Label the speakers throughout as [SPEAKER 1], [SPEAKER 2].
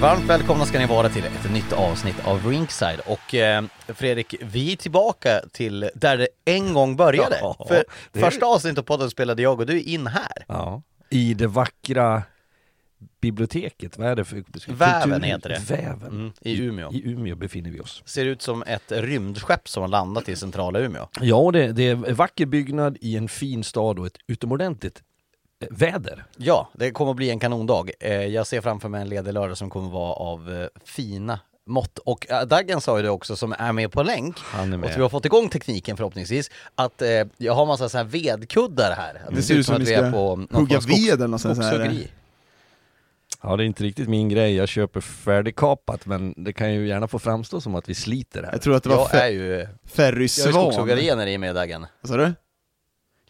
[SPEAKER 1] Varmt välkomna ska ni vara till ett nytt avsnitt av Rinkside och eh, Fredrik, vi är tillbaka till där det en gång började.
[SPEAKER 2] Ja,
[SPEAKER 1] För
[SPEAKER 2] det-
[SPEAKER 1] första avsnittet av podden spelade jag och du in här.
[SPEAKER 2] Ja. I det vackra biblioteket, vad är det för?
[SPEAKER 1] Väven heter det.
[SPEAKER 2] Väven.
[SPEAKER 1] Mm, I Umeå.
[SPEAKER 2] I Umeå befinner vi oss.
[SPEAKER 1] Ser ut som ett rymdskepp som har landat i centrala Umeå.
[SPEAKER 2] Ja, det, det är en vacker byggnad i en fin stad och ett utomordentligt väder.
[SPEAKER 1] Ja, det kommer att bli en kanondag. Eh, jag ser framför mig en ledig lördag som kommer vara av eh, fina mått. Och äh, Daggen sa ju det också, som är med på länk,
[SPEAKER 2] Han är med.
[SPEAKER 1] och vi har fått igång tekniken förhoppningsvis, att eh, jag har massa så här vedkuddar här.
[SPEAKER 3] Det ser ut som
[SPEAKER 1] att vi är på någon
[SPEAKER 3] hugga
[SPEAKER 1] skogs-
[SPEAKER 3] ved eller något sånt här.
[SPEAKER 1] skogshuggeri.
[SPEAKER 2] Ja, det är inte riktigt min grej. Jag köper färdigkapat, men det kan ju gärna få framstå som att vi sliter här.
[SPEAKER 3] Jag tror att det var
[SPEAKER 1] Jag är ju,
[SPEAKER 3] Ferry
[SPEAKER 1] jag har ju
[SPEAKER 3] Svan.
[SPEAKER 1] skogshuggargener i mig Daggen.
[SPEAKER 3] Vad sa du?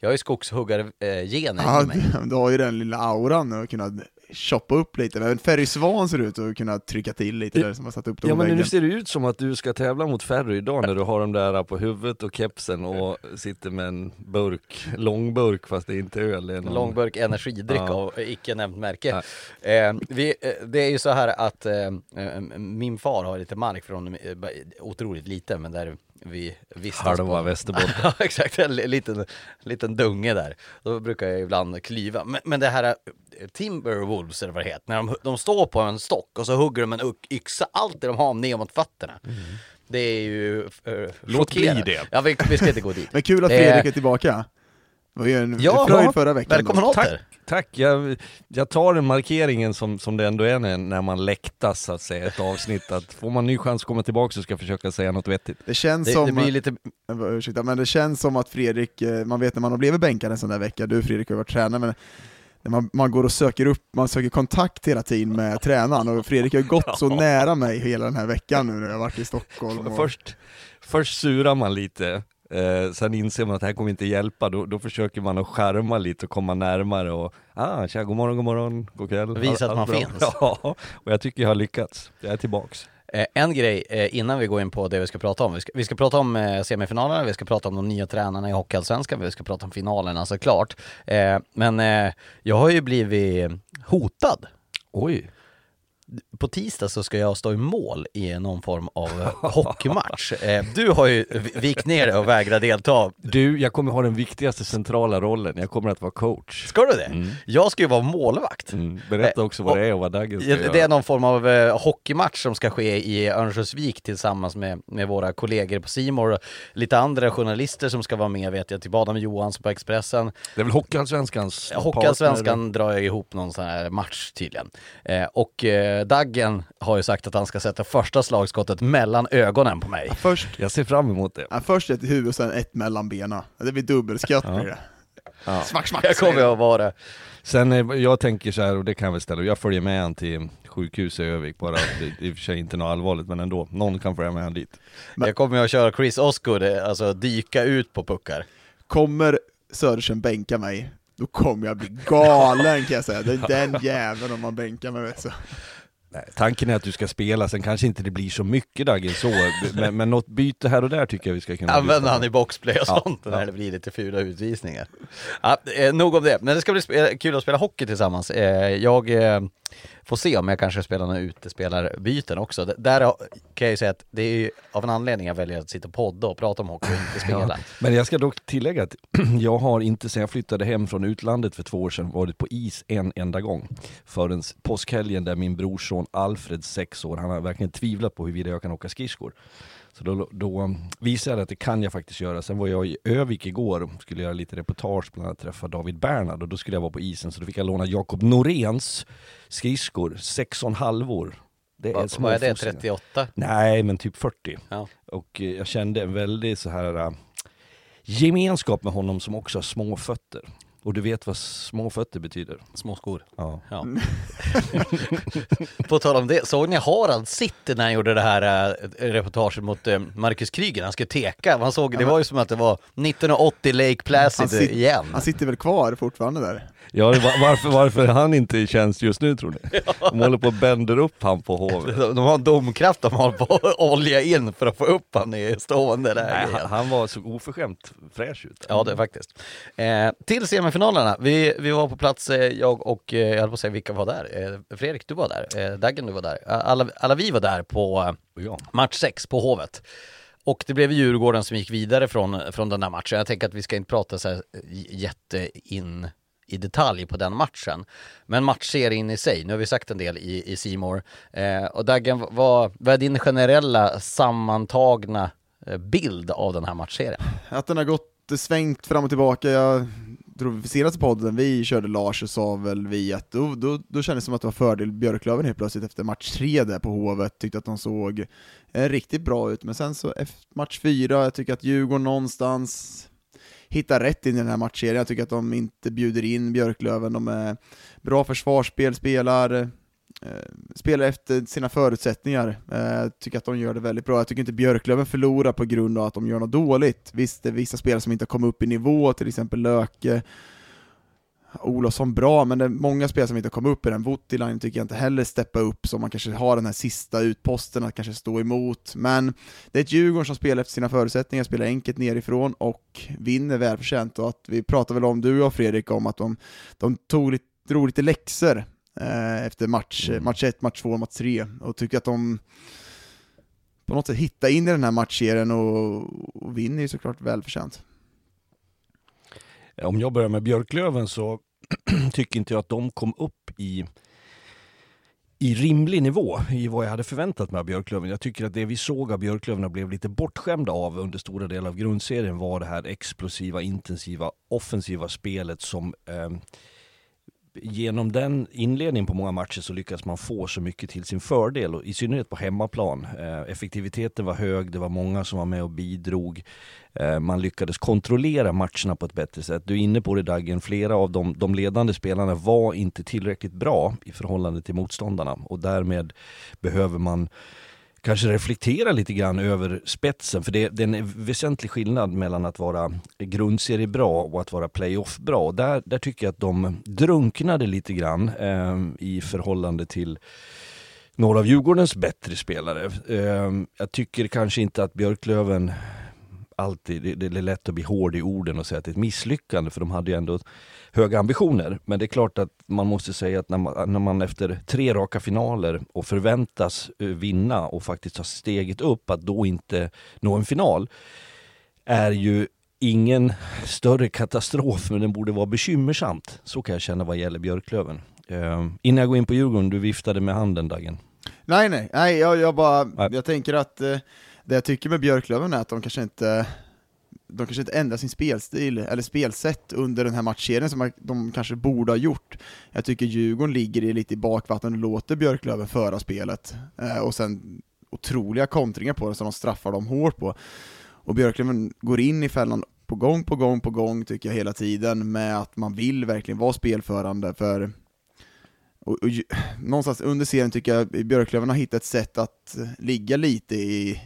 [SPEAKER 1] Jag har ju skogshuggargener
[SPEAKER 3] Ja,
[SPEAKER 1] i mig.
[SPEAKER 3] du, du har ju den lilla auran och kunna choppa upp lite. Men Ferry Svan ser ut att kunna trycka till lite där som har satt upp dem
[SPEAKER 2] Ja men nu ser det ut som att du ska tävla mot Ferry idag när du har dem där på huvudet och kepsen och sitter med en burk, långburk fast det är inte öl. Det någon...
[SPEAKER 1] Långburk energidryck
[SPEAKER 2] Ja.
[SPEAKER 1] av icke nämnt märke. Eh, vi, eh, det är ju så här att eh, eh, min far har lite mark från, eh, otroligt lite, men där vi vistas
[SPEAKER 2] Halva. Västerbotten.
[SPEAKER 1] ja exakt, en li- liten, liten dunge där. Då brukar jag ibland klyva. Men, men det här eh, Timberwolves eller vad det heter, när de, de står på en stock och så hugger de en yxa, allt det de har ner mot fötterna. Det är ju uh,
[SPEAKER 2] Låt bli det.
[SPEAKER 1] Ja vi, vi ska inte gå dit.
[SPEAKER 3] Men kul att Fredrik är tillbaka. Det var ju en
[SPEAKER 1] Ja,
[SPEAKER 3] fröjd förra veckan.
[SPEAKER 1] Välkommen åter!
[SPEAKER 2] Tack, tack. Jag, jag tar den markeringen som, som det ändå är när, när man läktas så att säga, ett avsnitt, att får man ny chans att komma tillbaka så ska jag försöka säga något vettigt.
[SPEAKER 3] Det känns
[SPEAKER 1] Det,
[SPEAKER 3] som...
[SPEAKER 1] det blir lite
[SPEAKER 3] Ursäkta, men det känns som att Fredrik, eh, man vet när man har blivit bänkad en sån där vecka, du Fredrik har varit tränare, men man, man går och söker upp, man söker kontakt hela tiden med tränaren, och Fredrik har gått så nära mig hela den här veckan nu när jag har varit i Stockholm. Och...
[SPEAKER 2] Först, först surar man lite, eh, sen inser man att det här kommer inte hjälpa, då, då försöker man att skärma lite och komma närmare och ah, tja, god morgon, god morgon, god kväll.
[SPEAKER 1] Visa att man
[SPEAKER 2] bra?
[SPEAKER 1] finns.
[SPEAKER 2] Ja, och jag tycker jag har lyckats. Jag är tillbaks.
[SPEAKER 1] Eh, en grej eh, innan vi går in på det vi ska prata om. Vi ska, vi ska prata om eh, semifinalerna, vi ska prata om de nya tränarna i Hockeyallsvenskan, vi ska prata om finalerna såklart. Eh, men eh, jag har ju blivit hotad.
[SPEAKER 2] Oj.
[SPEAKER 1] På tisdag så ska jag stå i mål i någon form av eh, hockeymatch. Eh, du har ju vi- vikt ner dig och vägrat delta.
[SPEAKER 2] Du, jag kommer ha den viktigaste centrala rollen, jag kommer att vara coach.
[SPEAKER 1] Ska du det? Jag ska ju vara målvakt.
[SPEAKER 2] Mm. Berätta också vad det är och vad Daggen ska
[SPEAKER 1] Ja,
[SPEAKER 2] göra.
[SPEAKER 1] Det är någon form av eh, hockeymatch som ska ske i Örnsköldsvik tillsammans med, med våra kollegor på Simor och lite andra journalister som ska vara med vet jag, typ Adam Johansson på Expressen.
[SPEAKER 2] Det är väl Hockeyallsvenskans
[SPEAKER 1] Hockeyallsvenskan drar jag ihop någon sån här match tydligen. Eh, och eh, Daggen har ju sagt att han ska sätta första slagskottet mellan ögonen på mig.
[SPEAKER 3] Först,
[SPEAKER 2] Jag ser fram emot det.
[SPEAKER 3] ja, först ett huvud och sen ett mellan benen. Det blir dubbelskatt blir det. Smack, smack!
[SPEAKER 1] Jag kommer att vara
[SPEAKER 2] Sen, eh, jag tänker så här, och det kan jag väl ställa, jag följer med han till sjukhus i Övik bara, det är i och för sig inte något allvarligt men ändå, någon kan följa med han dit.
[SPEAKER 1] Jag kommer att köra Chris Osgood, alltså dyka ut på puckar.
[SPEAKER 3] Kommer Söderström bänkar mig, då kommer jag bli galen kan jag säga. Det är den jäveln om man bänkar mig vet så.
[SPEAKER 2] Nej, tanken är att du ska spela, sen kanske inte det blir så mycket Dagen så, men, men något byte här och där tycker jag vi ska kunna
[SPEAKER 1] Använder
[SPEAKER 2] lyssna
[SPEAKER 1] han i boxplay och
[SPEAKER 2] Ja,
[SPEAKER 1] sånt när
[SPEAKER 2] ja.
[SPEAKER 1] det blir lite fula utvisningar. Ja, eh, nog om det, men det ska bli spe- kul att spela hockey tillsammans. Eh, jag eh, får se om jag kanske spelar några utespelarbyten också. D- där kan jag ju säga att det är ju av en anledning jag väljer att sitta och podda och prata om hockey och inte spela.
[SPEAKER 2] Men jag ska dock tillägga att jag har inte sedan jag flyttade hem från utlandet för två år sedan varit på is en enda gång. Förrän påskhelgen där min brorson Alfred, sex år, han har verkligen tvivlat på huruvida jag kan åka skridskor. Så då, då visade jag att det kan jag faktiskt göra. Sen var jag i Övik igår och skulle göra lite reportage, bland annat träffa David Bernhard och då skulle jag vara på isen så då fick jag låna Jakob Noréns skridskor, sex och halvor. Det
[SPEAKER 1] Va,
[SPEAKER 2] små
[SPEAKER 1] vad är det,
[SPEAKER 2] fossiga.
[SPEAKER 1] 38?
[SPEAKER 2] Nej, men typ 40.
[SPEAKER 1] Ja.
[SPEAKER 2] Och eh, jag kände en väldig så här äh, gemenskap med honom som också har små fötter. Och du vet vad små fötter betyder?
[SPEAKER 1] Små skor.
[SPEAKER 2] Ja.
[SPEAKER 1] Ja. På tal om det, såg ni Harald City när han gjorde det här äh, reportaget mot äh, Marcus Kryger? Han skulle teka, man såg, det var ju som att det var 1980 Lake Placid
[SPEAKER 3] sit-
[SPEAKER 1] igen.
[SPEAKER 3] han sitter väl kvar fortfartande där?
[SPEAKER 2] Ja, varför, varför är han inte i tjänst just nu tror ni? De håller på och bänder upp han på hovet.
[SPEAKER 1] De, har en domkraft de har på att olja in för att få upp han i stående
[SPEAKER 2] Nej,
[SPEAKER 1] läge.
[SPEAKER 2] han, han var så oförskämt fräsch ut.
[SPEAKER 1] Ja, det är faktiskt. Eh, till semifinalerna, vi, vi var på plats, eh, jag och, eh, jag höll på att säga vilka var där? Eh, Fredrik, du var där, eh, Daggen, du var där. Alla, alla vi var där på
[SPEAKER 2] ja.
[SPEAKER 1] match 6 på Hovet. Och det blev Djurgården som gick vidare från, från den där matchen. Jag tänker att vi ska inte prata så här jätte in i detalj på den matchen. Men matchserien i sig, nu har vi sagt en del i, i Simor. Eh, och Daggen, vad, vad är din generella sammantagna eh, bild av den här matchserien?
[SPEAKER 3] Att den har gått eh, svängt fram och tillbaka, jag tror senaste podden vi körde Lars och sa väl vi att då, då, då kändes det som att det var fördel Björklöven helt plötsligt efter match tre där på Hovet, tyckte att de såg eh, riktigt bra ut, men sen så efter match fyra, jag tycker att Djurgården någonstans hittar rätt in i den här matchserien, jag tycker att de inte bjuder in Björklöven, de är bra försvarsspel, spelar eh, spelar efter sina förutsättningar. Eh, tycker att de gör det väldigt bra. Jag tycker inte Björklöven förlorar på grund av att de gör något dåligt. Visst, det är vissa spelare som inte har kommit upp i nivå, till exempel Löke, Olofsson bra, men det är många spelare som inte har kommit upp i den. Voutilainen tycker jag inte heller steppa upp, så man kanske har den här sista utposten att kanske stå emot. Men det är ett Djurgården som spelar efter sina förutsättningar, spelar enkelt nerifrån och vinner välförtjänt. Och att vi pratar väl om, du och Fredrik, om att de, de tog lite, drog lite läxor eh, efter match,
[SPEAKER 2] Mm.
[SPEAKER 3] match 1, match 2, match 3 och tycker att de på något sätt hittar in i den här matchserien och, och vinner ju såklart välförtjänt.
[SPEAKER 2] Om jag börjar med Björklöven så tycker inte jag att de kom upp i, i rimlig nivå i vad jag hade förväntat mig av Björklöven. Jag tycker att det vi såg av Björklöven blev lite bortskämda av under stora delar av grundserien var det här explosiva, intensiva, offensiva spelet som eh, genom den inledningen på många matcher så lyckas man få så mycket till sin fördel och i synnerhet på hemmaplan. Eh, effektiviteten var hög, det var många som var med och bidrog. Eh, man lyckades kontrollera matcherna på ett bättre sätt. Du är inne på det Daggen, flera av de, de ledande spelarna var inte tillräckligt bra i förhållande till motståndarna och därmed behöver man kanske reflektera lite grann över spetsen, för det, det är en väsentlig skillnad mellan att vara grundserie bra och att vara playoff bra. Där, där tycker jag att de drunknade lite grann eh, i förhållande till några av Djurgårdens bättre spelare. Eh, jag tycker kanske inte att Björklöven alltid, det, det är lätt att bli hård i orden och säga att det är ett misslyckande för de hade ju ändå höga ambitioner. Men det är klart att man måste säga att när man, när man efter tre raka finaler och förväntas eh, vinna och faktiskt ta steget upp, att då inte nå en final är ju ingen större katastrof, men den borde vara bekymmersamt. Så kan jag känna vad gäller Björklöven. Eh, innan jag går in på Djurgården, du viftade med handen Dagen.
[SPEAKER 3] Nej, nej, nej jag, jag bara,
[SPEAKER 2] Nej.
[SPEAKER 3] jag tänker att eh, det jag tycker med Björklöven är att de kanske inte de kanske inte ändrar sin spelstil eller spelsätt under den här matchserien som de kanske borde ha gjort. Jag tycker Djurgården ligger i lite i bakvatten och låter Björklöven föra spelet. Eh, och sen otroliga kontringar på det som de straffar dem hårt på. Och Björklöven går in i fällan på gång på gång på gång tycker jag hela tiden med att man vill verkligen vara spelförande för och, och, någonstans under serien tycker jag Björklöven har hittat ett sätt att ligga lite i,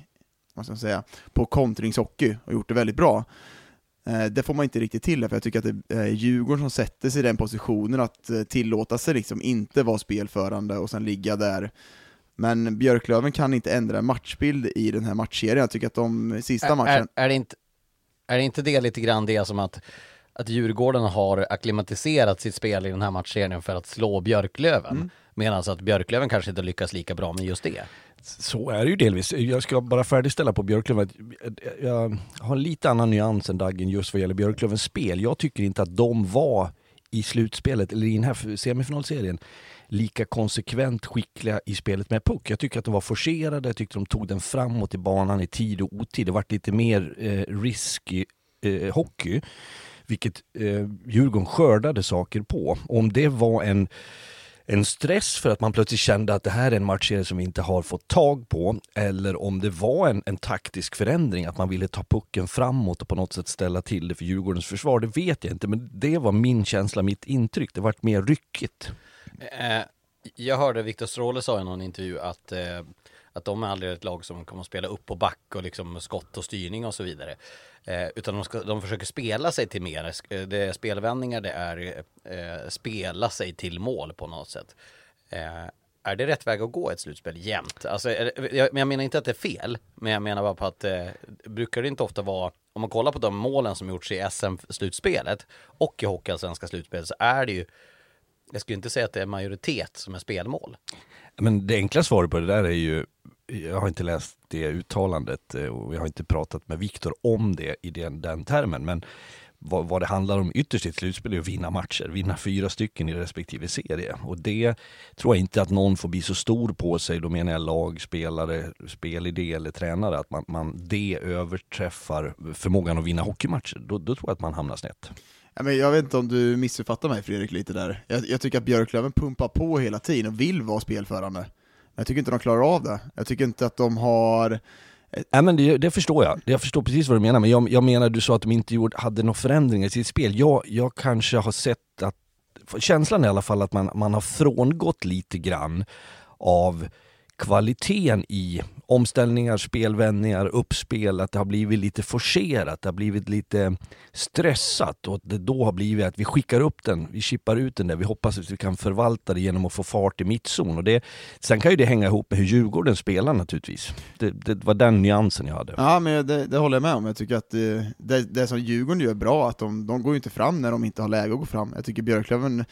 [SPEAKER 3] vad ska man säga, på kontringshockey och gjort det väldigt bra. Eh, det får man inte riktigt till, för jag tycker att det är Djurgården som sätter sig i den positionen att eh, tillåta sig liksom inte vara spelförande och sen ligga där. Men Björklöven kan inte ändra en matchbild i den här matchserien. Jag tycker att de sista matchen...
[SPEAKER 1] Är, är, det inte, är det inte det lite grann det som att att Djurgården har akklimatiserat sitt spel i den här matchserien för att slå Björklöven. Mm. Medan att Björklöven kanske inte lyckas lika bra med just det.
[SPEAKER 2] Så är det ju delvis. Jag ska bara färdigställa på Björklöven. Jag har en lite annan nyans än Daggen just vad gäller Björklövens spel. Jag tycker inte att de var i slutspelet, eller i den här semifinalserien, lika konsekvent skickliga i spelet med puck. Jag tycker att de var forcerade, jag tyckte de tog den framåt i banan i tid och otid. Det vart lite mer eh, risky eh, hockey vilket eh, Djurgården skördade saker på. Om det var en en stress för att man plötsligt kände att det här är en matchserie som vi inte har fått tag på eller om det var en, en taktisk förändring, att man ville ta pucken framåt och på något sätt ställa till det för Djurgårdens försvar, det vet jag inte. Men det var min känsla, mitt intryck. Det vart mer ryckigt.
[SPEAKER 1] Eh, jag hörde Viktor Stråle sa i någon intervju att eh, att de är aldrig ett lag som kommer att spela upp och back och liksom skott och styrning och så vidare. Eh, utan de, ska, de försöker spela sig till mer. Eh, det är spelvändningar, det är eh, spela sig till mål på något sätt. Eh, är det rätt väg att gå ett slutspel jämt? Alltså, jag, jag menar inte att det är fel, men jag menar bara på att eh, brukar det inte ofta vara, om man kollar på de målen som gjorts i SM-slutspelet och i Hockeyallsvenska slutspelet så är det ju, jag skulle inte säga att det är majoritet som är spelmål.
[SPEAKER 2] Men det enkla svaret på det där är ju jag har inte läst det uttalandet eh, och jag har inte pratat med Viktor om det i den, den termen. Men vad, vad, det handlar om ytterst i ett slutspel är att vinna matcher, vinna fyra stycken i respektive serie. Och det tror jag inte att någon får bli så stor på sig, då menar jag lag, spelare, spelidé eller tränare, att man, man det överträffar förmågan att vinna hockeymatcher. Då, då tror jag att man hamnar snett
[SPEAKER 3] jag vet inte om du missuppfattar mig Fredrik lite där. Jag, jag tycker att Björklöven pumpar på hela tiden och vill vara spelförande. men Jag tycker inte de klarar av det. Jag tycker inte att de har
[SPEAKER 2] Nej, men det, det, förstår jag. Jag förstår precis vad du menar. Men jag, jag menar, du sa att de inte gjorde, hade några förändringar i sitt spel. Jag, jag kanske har sett att, känslan i alla fall, att man, man har frångått lite grann av kvaliteten i omställningar, spelvändningar, uppspel, att det har blivit lite forcerat, det har blivit lite stressat och att det då har blivit att vi skickar upp den, vi chippar ut den där, vi hoppas att vi kan förvalta det genom att få fart i mittzon. Och det, sen kan ju det hänga ihop med hur Djurgården spelar naturligtvis. Det, det var den nyansen jag hade.
[SPEAKER 3] Ja, men det, det håller jag med om. Jag tycker att det, det, som Djurgården gör bra, att de, de går ju inte fram när de inte har läge att gå fram. Jag tycker Björklöven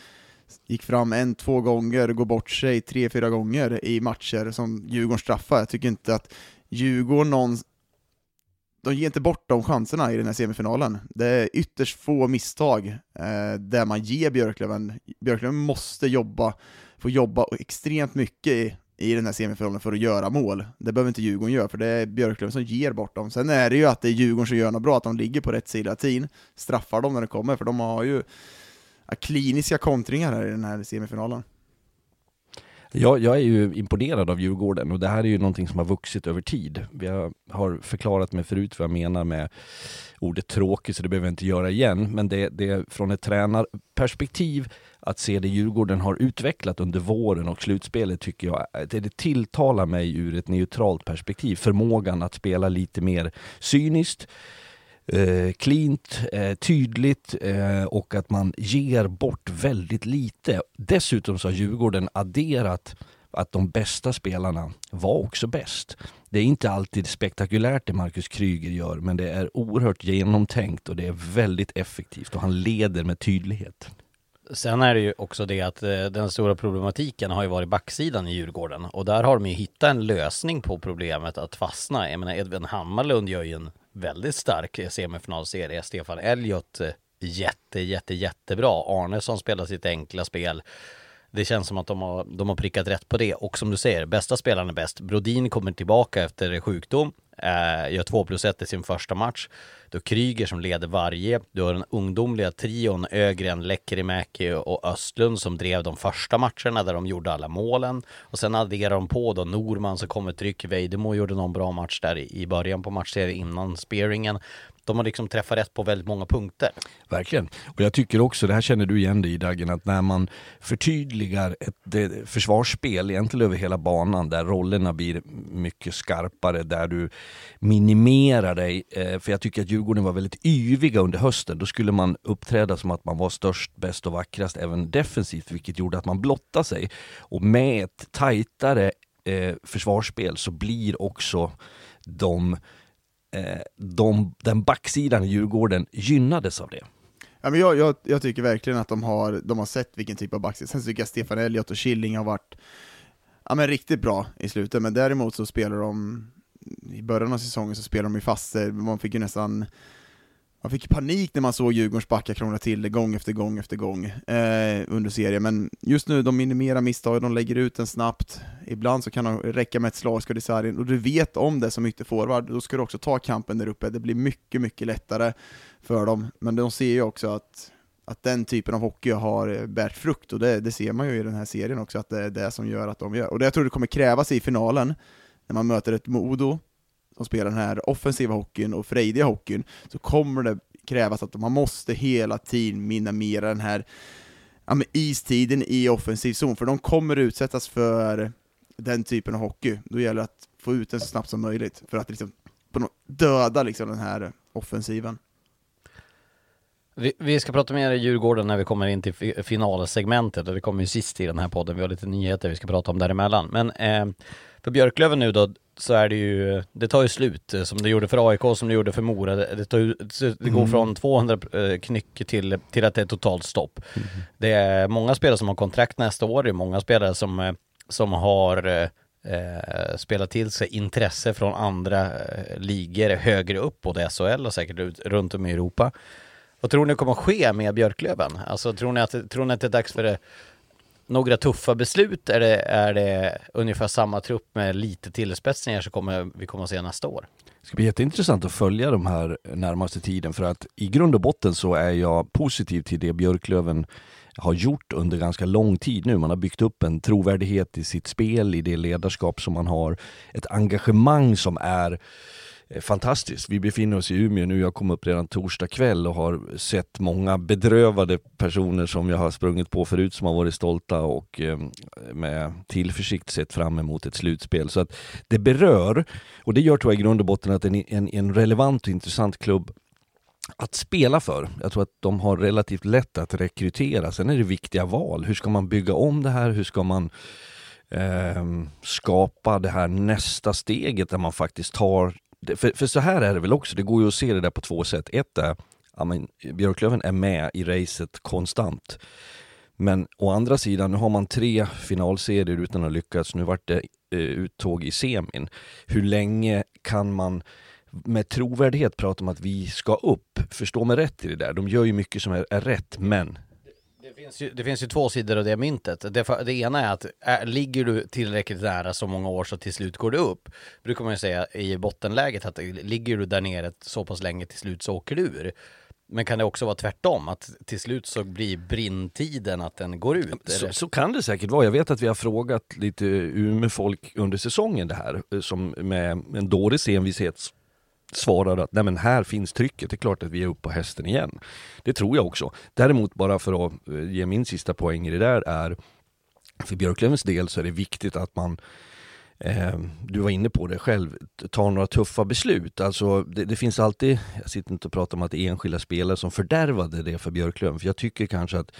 [SPEAKER 3] gick fram en, två gånger, går bort sig tre, fyra gånger i matcher som Djurgården straffar. Jag tycker inte att Djurgården någon, de ger inte bort de chanserna i den här semifinalen. Det är ytterst få misstag eh, där man ger Björklöven, Björklöven måste jobba, få jobba extremt mycket i, i den här semifinalen för att göra mål. Det behöver inte Djurgården göra, för det är Björklöven som ger bort dem. Sen är det ju att det är Djurgården som gör något bra, att de ligger på rätt sida tiden, straffar dem när det kommer, för de har ju kliniska kontringar här i den här semifinalen.
[SPEAKER 2] Jag, jag är ju imponerad av Djurgården och det här är ju någonting som har vuxit över tid. Vi har förklarat mig förut vad jag menar med ordet tråkigt så det behöver jag inte göra igen. Men det, det är från ett tränarperspektiv att se det Djurgården har utvecklat under våren och slutspelet tycker jag, det, det tilltalar mig ur ett neutralt perspektiv. Förmågan att spela lite mer cyniskt, eh, cleant, eh, tydligt eh, och att man ger bort väldigt lite. Dessutom så har Djurgården adderat att de bästa spelarna var också bäst. Det är inte alltid spektakulärt det Marcus Kryger gör, men det är oerhört genomtänkt och det är väldigt effektivt och han leder med tydlighet.
[SPEAKER 1] Sen är det ju också det att eh, den stora problematiken har ju varit backsidan i Djurgården och där har de ju hittat en lösning på problemet att fastna. Jag menar Edvin Hammarlund gör ju en väldigt stark semifinalserie. Stefan Elliot eh, jätte, jätte, jättebra. Arnesson spelar sitt enkla spel. Det känns som att de har, de har prickat rätt på det och som du säger, bästa spelaren är bäst. Brodin kommer tillbaka efter sjukdom, eh, gör 2 plus 1 i sin första match. Du har Kryger som leder varje. Du har den ungdomliga trion Ögren, Lekkerimäki och Östlund som drev de första matcherna där de gjorde alla målen. Och sen adderar de på då Norman som kommer tryck. Vejdemo gjorde någon bra match där i början på matchserien innan spearingen de har liksom träffat rätt på väldigt många punkter.
[SPEAKER 2] Verkligen. Och jag tycker också, det här känner du igen dig i Dagen, att när man förtydligar ett försvarsspel egentligen över hela banan där rollerna blir mycket skarpare, där du minimerar dig, eh, för jag tycker att Djurgården var väldigt yviga under hösten. Då skulle man uppträda som att man var störst, bäst och vackrast även defensivt, vilket gjorde att man blottade sig. Och med ett tajtare eh, försvarsspel så blir också de, eh, de, den backsidan i Djurgården gynnades av det.
[SPEAKER 3] Ja, men jag, jag, jag tycker verkligen att de har, de har sett vilken typ av backsida. Sen tycker jag Stefan Elliot och Killing har varit ja, men riktigt bra i slutet, men däremot så spelar de i början av säsongen så spelade de ju fast sig, man fick ju nästan man fick panik när man såg Djurgårdens backar krångla till det gång efter gång efter gång eh, under serien, men just nu, de minimerar misstag, de lägger ut den snabbt, ibland så kan det räcka med ett slagskott i sargen, och du vet om det som ytterforward, då ska du också ta kampen där uppe, det blir mycket, mycket lättare för dem, men de ser ju också att, att den typen av hockey har bärt frukt, och det, det ser man ju i den här serien också, att det är det som gör att de gör, och det jag tror det kommer krävas i finalen, när man möter ett Modo som spelar den här offensiva hockeyn och frejdiga hockeyn, så kommer det krävas att man måste hela tiden minimera den här ja, men istiden i offensiv zon, för de kommer utsättas för den typen av hockey. Då gäller det att få ut den så snabbt som möjligt, för att liksom, på något, döda liksom den här offensiven.
[SPEAKER 1] Vi, vi, ska prata mer i Djurgården när vi kommer in till finalsegmentet och det kommer ju sist i den här podden. Vi har lite nyheter vi ska prata om däremellan. Men eh, för Björklöven nu då, så är det ju, det tar ju slut eh, som det gjorde för AIK, som det gjorde för Mora. Det, tar, det går mm. från 200 eh, knyck till, till att det är totalt stopp. Mm. Det är många spelare som har kontrakt nästa år, det är många spelare som, eh, som har eh, spelat till sig intresse från andra eh, ligor högre upp, både SHL och säkert runt om i Europa. Vad tror ni kommer att ske med Björklöven? Alltså tror ni att, tror ni att det är dags för det några tuffa beslut? Är det, är det ungefär samma trupp med lite tillspetsningar som kommer, vi kommer att se nästa år?
[SPEAKER 2] Det ska bli jätteintressant att följa de här närmaste tiden för att i grund och botten så är jag positiv till det Björklöven har gjort under ganska lång tid nu. Man har byggt upp en trovärdighet i sitt spel, i det ledarskap som man har, ett engagemang som är Eh, fantastiskt. Vi befinner oss i Umeå nu, jag kom upp redan torsdag kväll och har sett många bedrövade personer som jag har sprungit på förut som har varit stolta och ehm, med tillförsikt sett fram emot ett slutspel. Så att det berör, och det gör tror jag i grund och botten att en, en, en relevant och intressant klubb att spela för. Jag tror att de har relativt lätt att rekrytera. Sen är det viktiga val. Hur ska man bygga om det här? Hur ska man eh, skapa det här nästa steget där man faktiskt tar för, för så här är det väl också, det går ju att se det där på två sätt. Ett är, ja men Björklöven är med i racet konstant. Men å andra sidan, nu har man tre finalserier utan att lyckas. Nu vart det eh, uttåg i semin. Hur länge kan man med trovärdighet prata om att vi ska upp? Förstå mig rätt i det där. De gör ju mycket som är, är rätt, men
[SPEAKER 1] det finns, ju, det finns ju två sidor av det myntet. Det, det ena är att är, ligger du tillräckligt nära så många år så till slut går det upp. Brukar man ju säga i bottenläget att ligger du där nere så pass länge till slut så åker du ur. Men kan det också vara tvärtom? Att till slut så blir brintiden att den går ut?
[SPEAKER 2] Så, så, kan det säkert vara. Jag vet att vi har frågat lite Umeå-folk under säsongen det här, som med en dålig envishet svarade att nej men här finns trycket, det är klart att vi är uppe på hästen igen. Det tror jag också. Däremot bara för att eh, ge min sista poäng i det där är för Björklövens del så är det viktigt att man eh, du var inne på det själv, tar några tuffa beslut. Alltså det, det, finns alltid, jag sitter inte och pratar om att det är enskilda spelare som fördärvade det för Björklöven, för jag tycker kanske att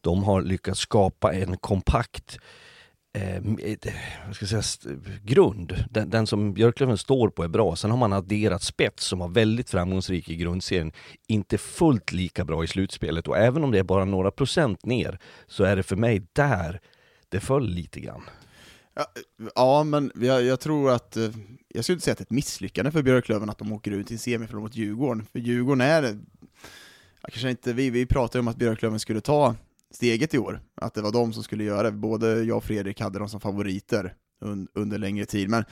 [SPEAKER 2] de har lyckats skapa en kompakt eh, vad ska jag säga, grund. Den, den, som Björklöven står på är bra. Sen har man adderat spets som var väldigt framgångsrik i grundserien. Inte fullt lika bra i slutspelet och även om det är bara några procent ner så är det för mig där det föll lite grann.
[SPEAKER 3] Ja, ja men jag, jag, tror att, eh, jag skulle inte säga att det är ett misslyckande för Björklöven att de åker ut i en semifinal mot Djurgården, för Djurgården är, kanske inte, vi, vi pratade om att Björklöven skulle ta steget i år, att det var de som skulle göra det. Både jag och Fredrik hade dem som favoriter un under längre tid, men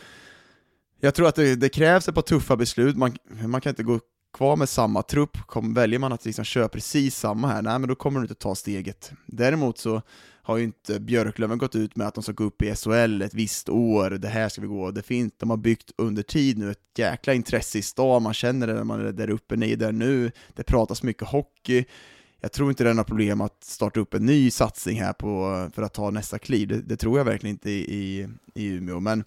[SPEAKER 3] jag tror att det, det, krävs ett par tuffa beslut, man, man kan inte gå kvar med samma trupp, Kom, väljer man att liksom köra precis samma här, nej men då kommer du inte ta steget. Däremot så har ju inte Björklöven gått ut med att de ska gå upp i SHL ett visst år, det här ska vi gå, det finns, de har byggt under tid nu ett jäkla intresse i stan, man känner det när man är där uppe, ni är där nu, det pratas mycket hockey, jag tror inte det är några problem att starta upp en ny satsning här på, för att ta nästa kliv. Det, det tror jag verkligen inte i, i, Umeå. Men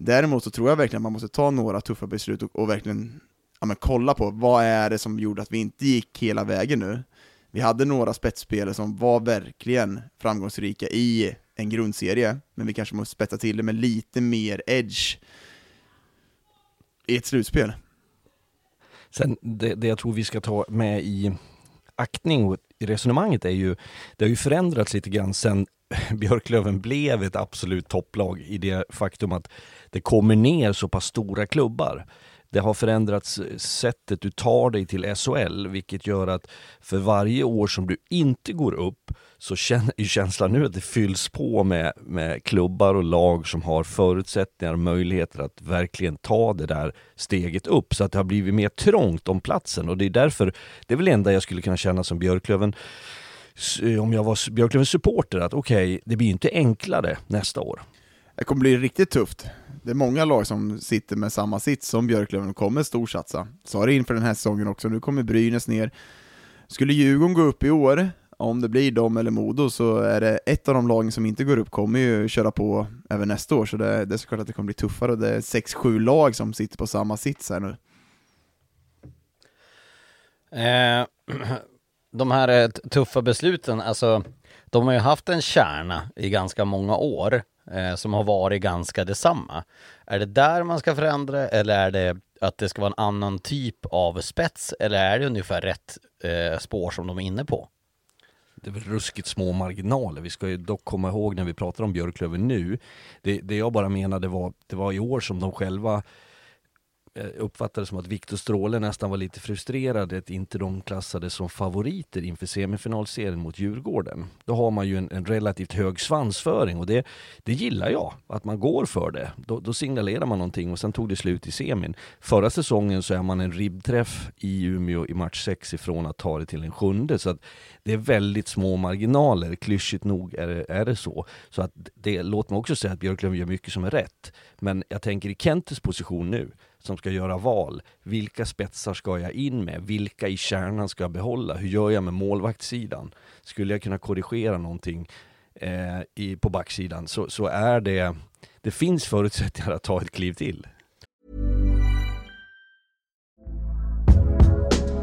[SPEAKER 3] Däremot så tror jag verkligen att man måste ta några tuffa beslut och, och verkligen ja, men kolla på vad är det som gjorde att vi inte gick hela vägen nu. Vi hade några spetsspelare som var verkligen framgångsrika i en grundserie, men vi kanske måste spetsa till det med lite mer edge i ett slutspel.
[SPEAKER 2] Sen det, det jag tror vi ska ta med i aktning i resonemanget är ju, det har ju förändrats lite grann sen Björklöven blev ett absolut topplag i det faktum att det kommer ner så pass stora klubbar. Det har förändrats eh, sättet du tar dig till SHL, vilket gör att för varje år som du inte går upp så är känslan nu att det fylls på med, med klubbar och lag som har förutsättningar och möjligheter att verkligen ta det där steget upp så att det har blivit mer trångt om platsen och det är därför, det är väl det enda jag skulle kunna känna som Björklöven eh, om jag var Björklövens supporter att okej, okay, det blir inte enklare nästa år.
[SPEAKER 3] Det kommer bli riktigt tufft. Det är många lag som sitter med samma sits som Björklöven och kommer storsatsa. Sa det inför den här säsongen också, nu kommer Brynäs ner. Skulle Djurgården gå upp i år, om det blir dem eller Modo, så är det ett av de lagen som inte går upp kommer ju köra på även nästa år, så det, det är såklart att det kommer bli tuffare. Det är sex, sju lag som sitter på samma sits här nu.
[SPEAKER 1] Eh, de här eh, tuffa besluten, alltså de har ju haft en kärna i ganska många år eh, som har varit ganska detsamma. Är det där man ska förändra eller är det att det ska vara en annan typ av spets eller är det ungefär rätt eh, spår som de är inne på?
[SPEAKER 2] Det är väl ruskigt små marginaler. Vi ska ju dock komma ihåg när vi pratar om Björklöven nu, det, det jag bara menade var, det var i år som de själva Eh, uppfattade som att Viktor Stråle nästan var lite frustrerad att inte de klassades som favoriter inför semifinalserien mot Djurgården. Då har man ju en, en relativt hög svansföring och det, det gillar jag, att man går för det. Då, då, signalerar man någonting och sen tog det slut i semin. Förra säsongen så är man en ribbträff i Umeå i match 6 ifrån att ta det till en sjunde. Så att det är väldigt små marginaler, klyschigt nog är det, är det så. Så att det, låt mig också säga att Björklöven gör mycket som är rätt. Men jag tänker i Kentes position nu, som ska göra val. Vilka spetsar ska jag in med? Vilka i kärnan ska jag behålla? Hur gör jag med målvaktssidan? Skulle jag kunna korrigera någonting eh, i, på backsidan så, så är det, det finns förutsättningar att ta ett kliv till.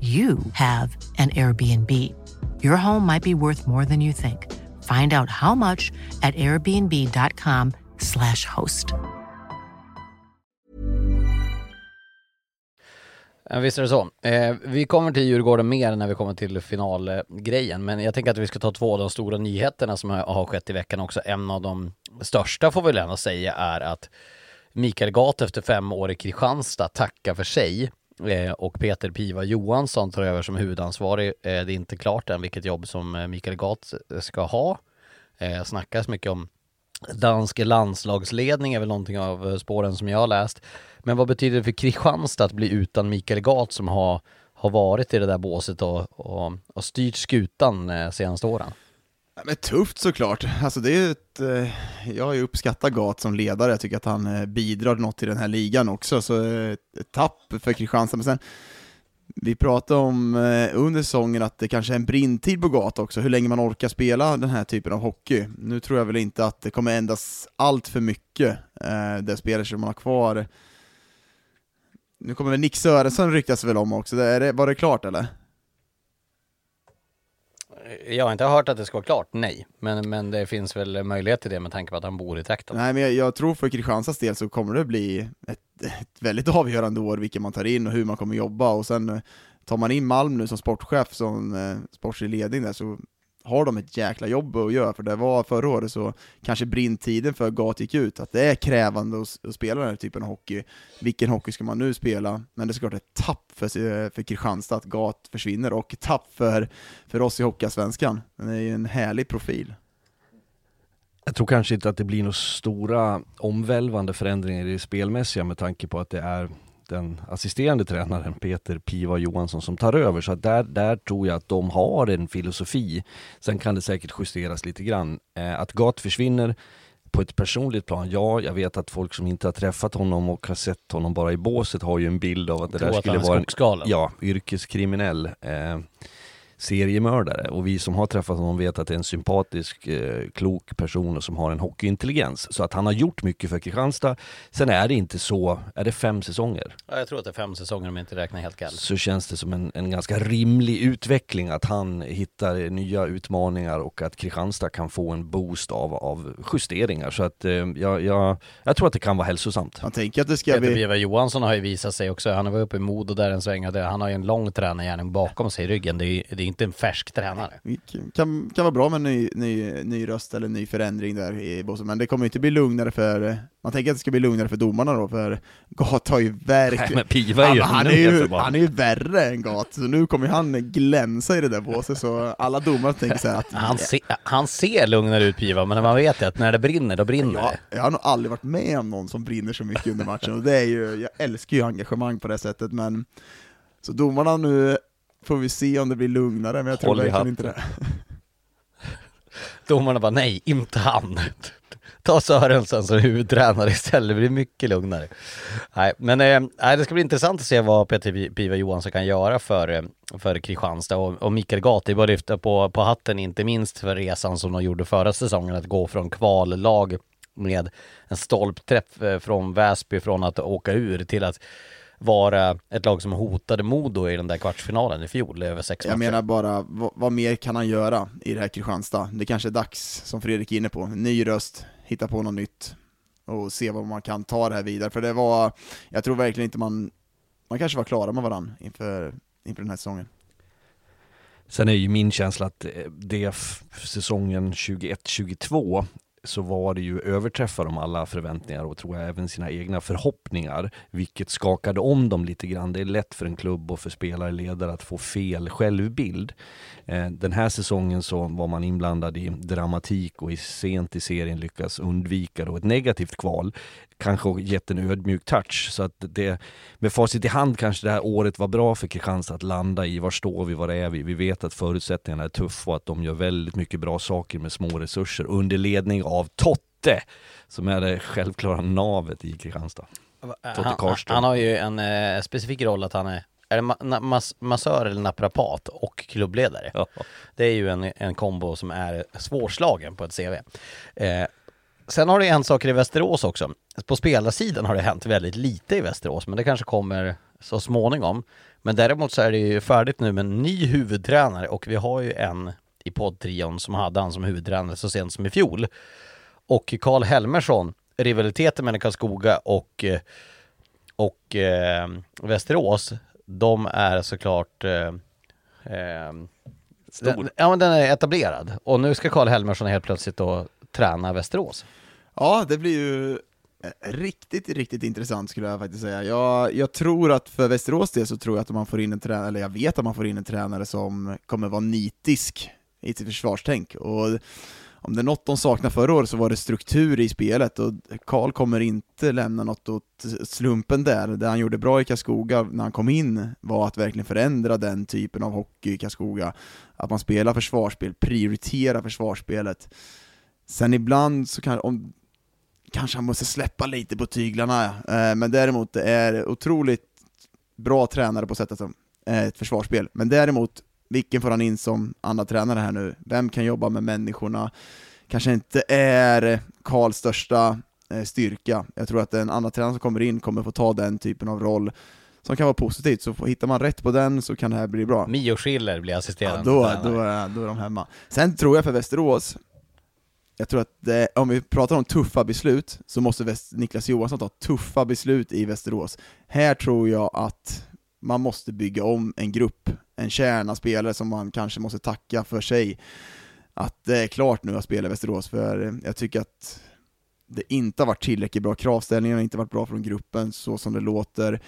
[SPEAKER 4] you have an Airbnb. Your home might be worth more than you think. Find out how much at airbnb.com slash host.
[SPEAKER 1] Visst är det så. Eh, vi kommer till Djurgården mer när vi kommer till finalgrejen, men jag tänker att vi ska ta två av de stora nyheterna som har skett i veckan också. En av de största får vi väl ändå säga är att Mikael Gat efter fem år i Kristianstad tackar för sig Eh, och Peter Piva Johansson tar över som huvudansvarig. Eh, det är inte klart än vilket jobb som eh, Mikael Gat eh, ska ha. Eh, snackas mycket om dansk landslagsledning är väl någonting av eh, spåren som jag har läst. Men vad betyder det för Kristianstad att bli utan Mikael Gat som har, har varit i det där båset och, och, och styrt skutan senaste åren?
[SPEAKER 3] Ja, men tufft såklart. Alltså det är ett, eh, jag har ju uppskattat Gat som ledare, jag tycker att han eh, bidrar något till den här ligan också, så eh, ett tapp för Kristianstad. Men sen, vi pratade om eh, under säsongen att det kanske är en brintid på Gat också, hur länge man orkar spela den här typen av hockey. Nu tror jag väl inte att det kommer ändras allt för mycket, eh, det spelare som man har kvar. Nu kommer väl Nick Sörensen ryktas väl om också, var det klart eller?
[SPEAKER 1] Jag har inte hört att det ska vara klart, nej. Men, men det finns väl möjlighet till det med tanke på att han bor i trakten.
[SPEAKER 3] Nej, men jag, jag tror för Kristianstads del så kommer det bli ett, ett väldigt avgörande år vilka man tar in och hur man kommer jobba och sen eh, tar man in Malm nu som sportchef, som eh, sportslig ledning där, så har de ett jäkla jobb att göra, för det var förra året så kanske brintiden för GAT gick ut, att det är krävande att, att, spela den här typen av hockey. Vilken hockey ska man nu spela? Men det är såklart ett tapp för, för Kristianstad att GAT försvinner, och ett tapp för, för oss i Hockeyallsvenskan. Det är ju en härlig profil.
[SPEAKER 2] Jag tror kanske inte att det blir några stora omvälvande förändringar i det spelmässiga med tanke på att det är den assisterande tränaren Peter Piva Johansson som tar över. Så där, där tror jag att de har en filosofi. Sen kan det säkert justeras lite grann. Eh, att Gat försvinner på ett personligt plan, ja, jag vet att folk som inte har träffat honom och har sett honom bara i båset har ju en bild av att det där skulle vara en ja, yrkeskriminell eh, seriemördare. Och vi som har träffat honom vet att det är en sympatisk, eh, klok person och som har en hockeyintelligens. Så att han har gjort mycket för Kristianstad. Sen är det inte så, är det fem säsonger?
[SPEAKER 1] Ja, jag tror att det är fem säsonger om jag inte räknar helt galet.
[SPEAKER 2] så känns det som en, en ganska rimlig utveckling att han hittar nya utmaningar och att Kristianstad kan få en boost av, av justeringar. Så att eh, jag, jag, jag tror att det kan vara hälsosamt.
[SPEAKER 3] Man tänker att det ska
[SPEAKER 1] Peter
[SPEAKER 3] bli...
[SPEAKER 1] Biva Johansson har ju visat sig också, han var uppe i Modo där en sväng och det, han har ju en lång tränargärning bakom sig i ryggen. Det är, det är inte en färsk tränare.
[SPEAKER 3] Kan, kan vara bra med en ny, ny, ny röst eller ny förändring där i Bosse, men det kommer inte bli lugnare för... Man tänker att det ska bli lugnare för domarna då, för Gat har ju verkligen...
[SPEAKER 2] men Piva är
[SPEAKER 3] Han,
[SPEAKER 2] ju
[SPEAKER 3] han, är ju, han är ju värre än Gat, så nu kommer han glänsa i det där båset, så alla domare tänker så här att
[SPEAKER 1] Han, se, han ser lugnare ut Piva, men man vet ju att när det brinner, då brinner det.
[SPEAKER 3] jag har nog aldrig varit med om någon som brinner så mycket under matchen, och det är ju, jag älskar ju engagemang på det sättet, men så domarna nu får vi se om det blir lugnare, men jag tror
[SPEAKER 2] Håll i
[SPEAKER 3] verkligen inte det.
[SPEAKER 1] Domarna bara nej, inte han. Ta Sörensen som huvudtränare istället, det blir mycket lugnare. Nej, men eh, det ska bli intressant att se vad Peter Piva Johansson kan göra för, eh, för Kristianstad och, och Mikael Gatti bara lyfta på, på hatten, inte minst för resan som de gjorde förra säsongen, att gå från kvallag med en stolpträff eh, från Väsby från att åka ur till att vara ett lag som hotade Modo i den där kvartsfinalen i fjol över sex
[SPEAKER 3] Jag
[SPEAKER 1] matcher.
[SPEAKER 3] menar bara, vad, vad mer kan han göra i det här Kristianstad? Det kanske är dags, som Fredrik är inne på, ny röst, hitta på något nytt och se vad man kan ta det här vidare, för det var, jag tror verkligen inte man, man kanske var klara med varandra inför, inför den här säsongen.
[SPEAKER 2] Sen är ju min känsla att eh, det säsongen 21-22 så var det ju överträffar de alla förväntningar och tror jag även sina egna förhoppningar, vilket skakade om dem lite grann. Det är lätt för en klubb och för spelare, ledare att få fel självbild. Eh, den här säsongen så var man inblandad i dramatik och i sent i serien lyckas undvika då ett negativt kval. Kanske gett en ödmjuk touch så att det med facit i hand kanske det här året var bra för Kristianstad att landa i. Var står vi? Var är vi? Vi vet att förutsättningarna är tuffa och att de gör väldigt mycket bra saker med små resurser under ledning av Totte som är det självklara navet i Kristianstad. Totte
[SPEAKER 1] han,
[SPEAKER 2] Karlström.
[SPEAKER 1] han har ju en eh, specifik roll att han är, är det ma- mas- massör eller naprapat och klubbledare.
[SPEAKER 2] Ja.
[SPEAKER 1] Det är ju en, en kombo som är svårslagen på ett CV. Eh, sen har det hänt saker i Västerås också. På spelarsidan har det hänt väldigt lite i Västerås, men det kanske kommer så småningom. Men däremot så är det ju färdigt nu med en ny huvudtränare och vi har ju en i poddtrion som hade han som huvudtränare så sent som i fjol. Och Karl Helmersson, rivaliteten mellan Karlskoga och, eh, och eh, Västerås, de är såklart eh, eh,
[SPEAKER 2] Stor.
[SPEAKER 1] Den, ja men den är etablerad och nu ska Karl Helmersson helt plötsligt då träna Västerås.
[SPEAKER 3] Ja, det blir ju eh, riktigt, riktigt intressant skulle jag faktiskt säga. Jag, jag tror att för Västerås del så tror jag att man får in en tränare, eller jag vet att man får in en tränare som kommer vara nitisk i sitt försvarstänk. Och om det är något de saknade förra året så var det struktur i spelet och Karl kommer inte lämna något åt slumpen där. Det han gjorde bra i Karlskoga när han kom in var att verkligen förändra den typen av hockey i Karlskoga. Att man spelar försvarsspel, prioriterar försvarsspelet. Sen ibland så kan, om, kanske han måste släppa lite på tyglarna, eh, men däremot det är otroligt bra tränare på sättet som eh, ett försvarsspel. Men däremot, vilken får han in som andra tränare här nu? Vem kan jobba med människorna? Kanske inte är Karls största eh, styrka. Jag tror att en annan tränare som kommer in kommer få ta den typen av roll som kan vara positivt, så hittar man rätt på den så kan det här bli bra.
[SPEAKER 1] Mio Schiller blir
[SPEAKER 3] Ja,
[SPEAKER 1] assisterande
[SPEAKER 3] då,
[SPEAKER 1] tränare.
[SPEAKER 3] då, är, då är de hemma. Sen tror jag för Västerås, jag tror att det, om vi pratar om tuffa beslut, så måste West Niklas Johansson ta tuffa beslut i Västerås. Här tror jag att man måste bygga om en grupp, en kärna spelare som man kanske måste tacka för sig. Att det är klart nu att spela i Västerås, för jag tycker att det inte har varit tillräckligt bra kravställningar, det har inte varit bra från gruppen så som det låter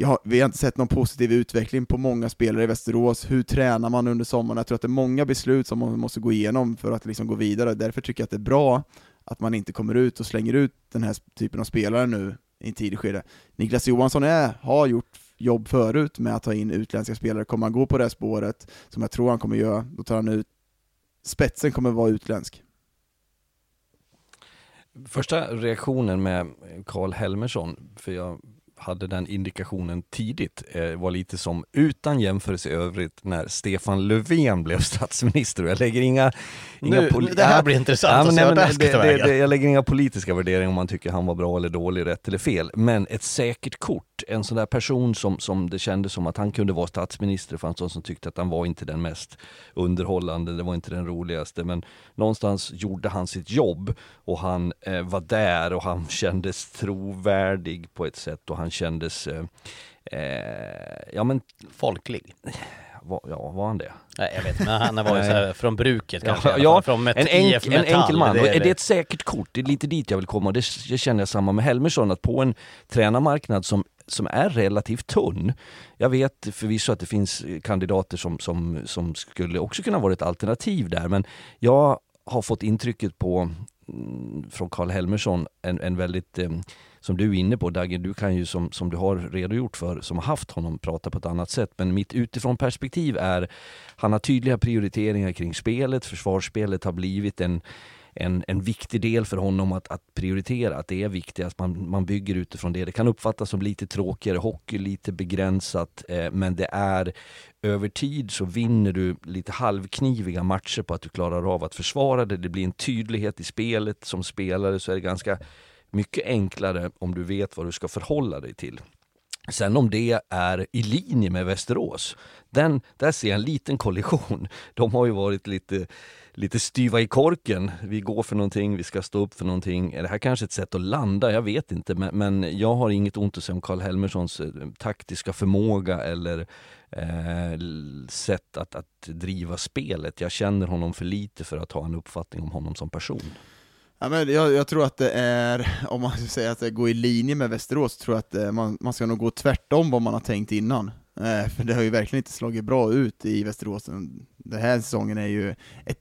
[SPEAKER 3] ja, vi har inte sett någon positiv utveckling på många spelare i Västerås. Hur tränar man under sommaren? Jag tror att det är många beslut som man måste gå igenom för att liksom gå vidare. Därför tycker jag att det är bra att man inte kommer ut och slänger ut den här typen av spelare nu i en tidig skede. Niklas Johansson är, har gjort jobb förut med att ta in utländska spelare. Kommer han gå på det här spåret, som jag tror han kommer göra, då tar han ut spetsen kommer vara utländsk.
[SPEAKER 2] Första reaktionen med Karl Helmersson, för jag hade den indikationen tidigt, eh, var lite som utan jämförelse i övrigt när Stefan Löfven blev statsminister. Jag lägger inga... inga
[SPEAKER 1] nu, det här blir intressant ja, att se
[SPEAKER 2] det, det, det, Jag lägger inga politiska värderingar om man tycker han var bra eller dålig, rätt eller fel. Men ett säkert kort, en sån där person som, som det kändes som att han kunde vara statsminister, det fanns de som tyckte att han var inte den mest underhållande, det var inte den roligaste, men någonstans gjorde han sitt jobb och han eh, var där och han kändes trovärdig på ett sätt och han kändes, eh, eh, ja men
[SPEAKER 1] folklig.
[SPEAKER 2] Ja, var han det?
[SPEAKER 1] Nej, jag vet men han var ju såhär från bruket kanske.
[SPEAKER 2] Ja, ja från en, enk, en enkel man. Det är, det. ett säkert kort, det är lite dit jag vill komma. Det, det känner jag samma med Helmersson, att på en tränarmarknad som som är relativt tunn. Jag vet förvisso att det finns kandidater som, som, som skulle också kunna vara ett alternativ där, men jag har fått intrycket på mm, från Karl Helmersson en, en väldigt eh, som du är inne på Dagge, du kan ju som, som du har redogjort för, som har haft honom, prata på ett annat sätt. Men mitt utifrån perspektiv är, han har tydliga prioriteringar kring spelet, försvarsspelet har blivit en en, en viktig del för honom att, att prioritera, att det är viktigt att man, man bygger utifrån det. Det kan uppfattas som lite tråkigare hockey, lite begränsat, eh, men det är över tid så vinner du lite halvkniviga matcher på att du klarar av att försvara det. Det blir en tydlighet i spelet. Som spelare så är det ganska mycket enklare om du vet vad du ska förhålla dig till. Sen om det är i linje med Västerås, den, där ser jag en liten kollision. De har ju varit lite, lite styva i korken. Vi går för någonting, vi ska stå upp för någonting. Är det här kanske ett sätt att landa? Jag vet inte, men, men jag har inget ont att säga om Karl Helmerssons eh, taktiska förmåga eller eh, sätt att, att driva spelet. Jag känner honom för lite för att ha en uppfattning om honom som person.
[SPEAKER 3] Ja, men jag, jag, tror att det är, om man säger att det går i linje med Västerås, tror jag att eh, man, man ska nog gå tvärtom vad man har tänkt innan. Eh, för det har ju verkligen inte slagit bra ut i Västerås. Den här säsongen är ju ett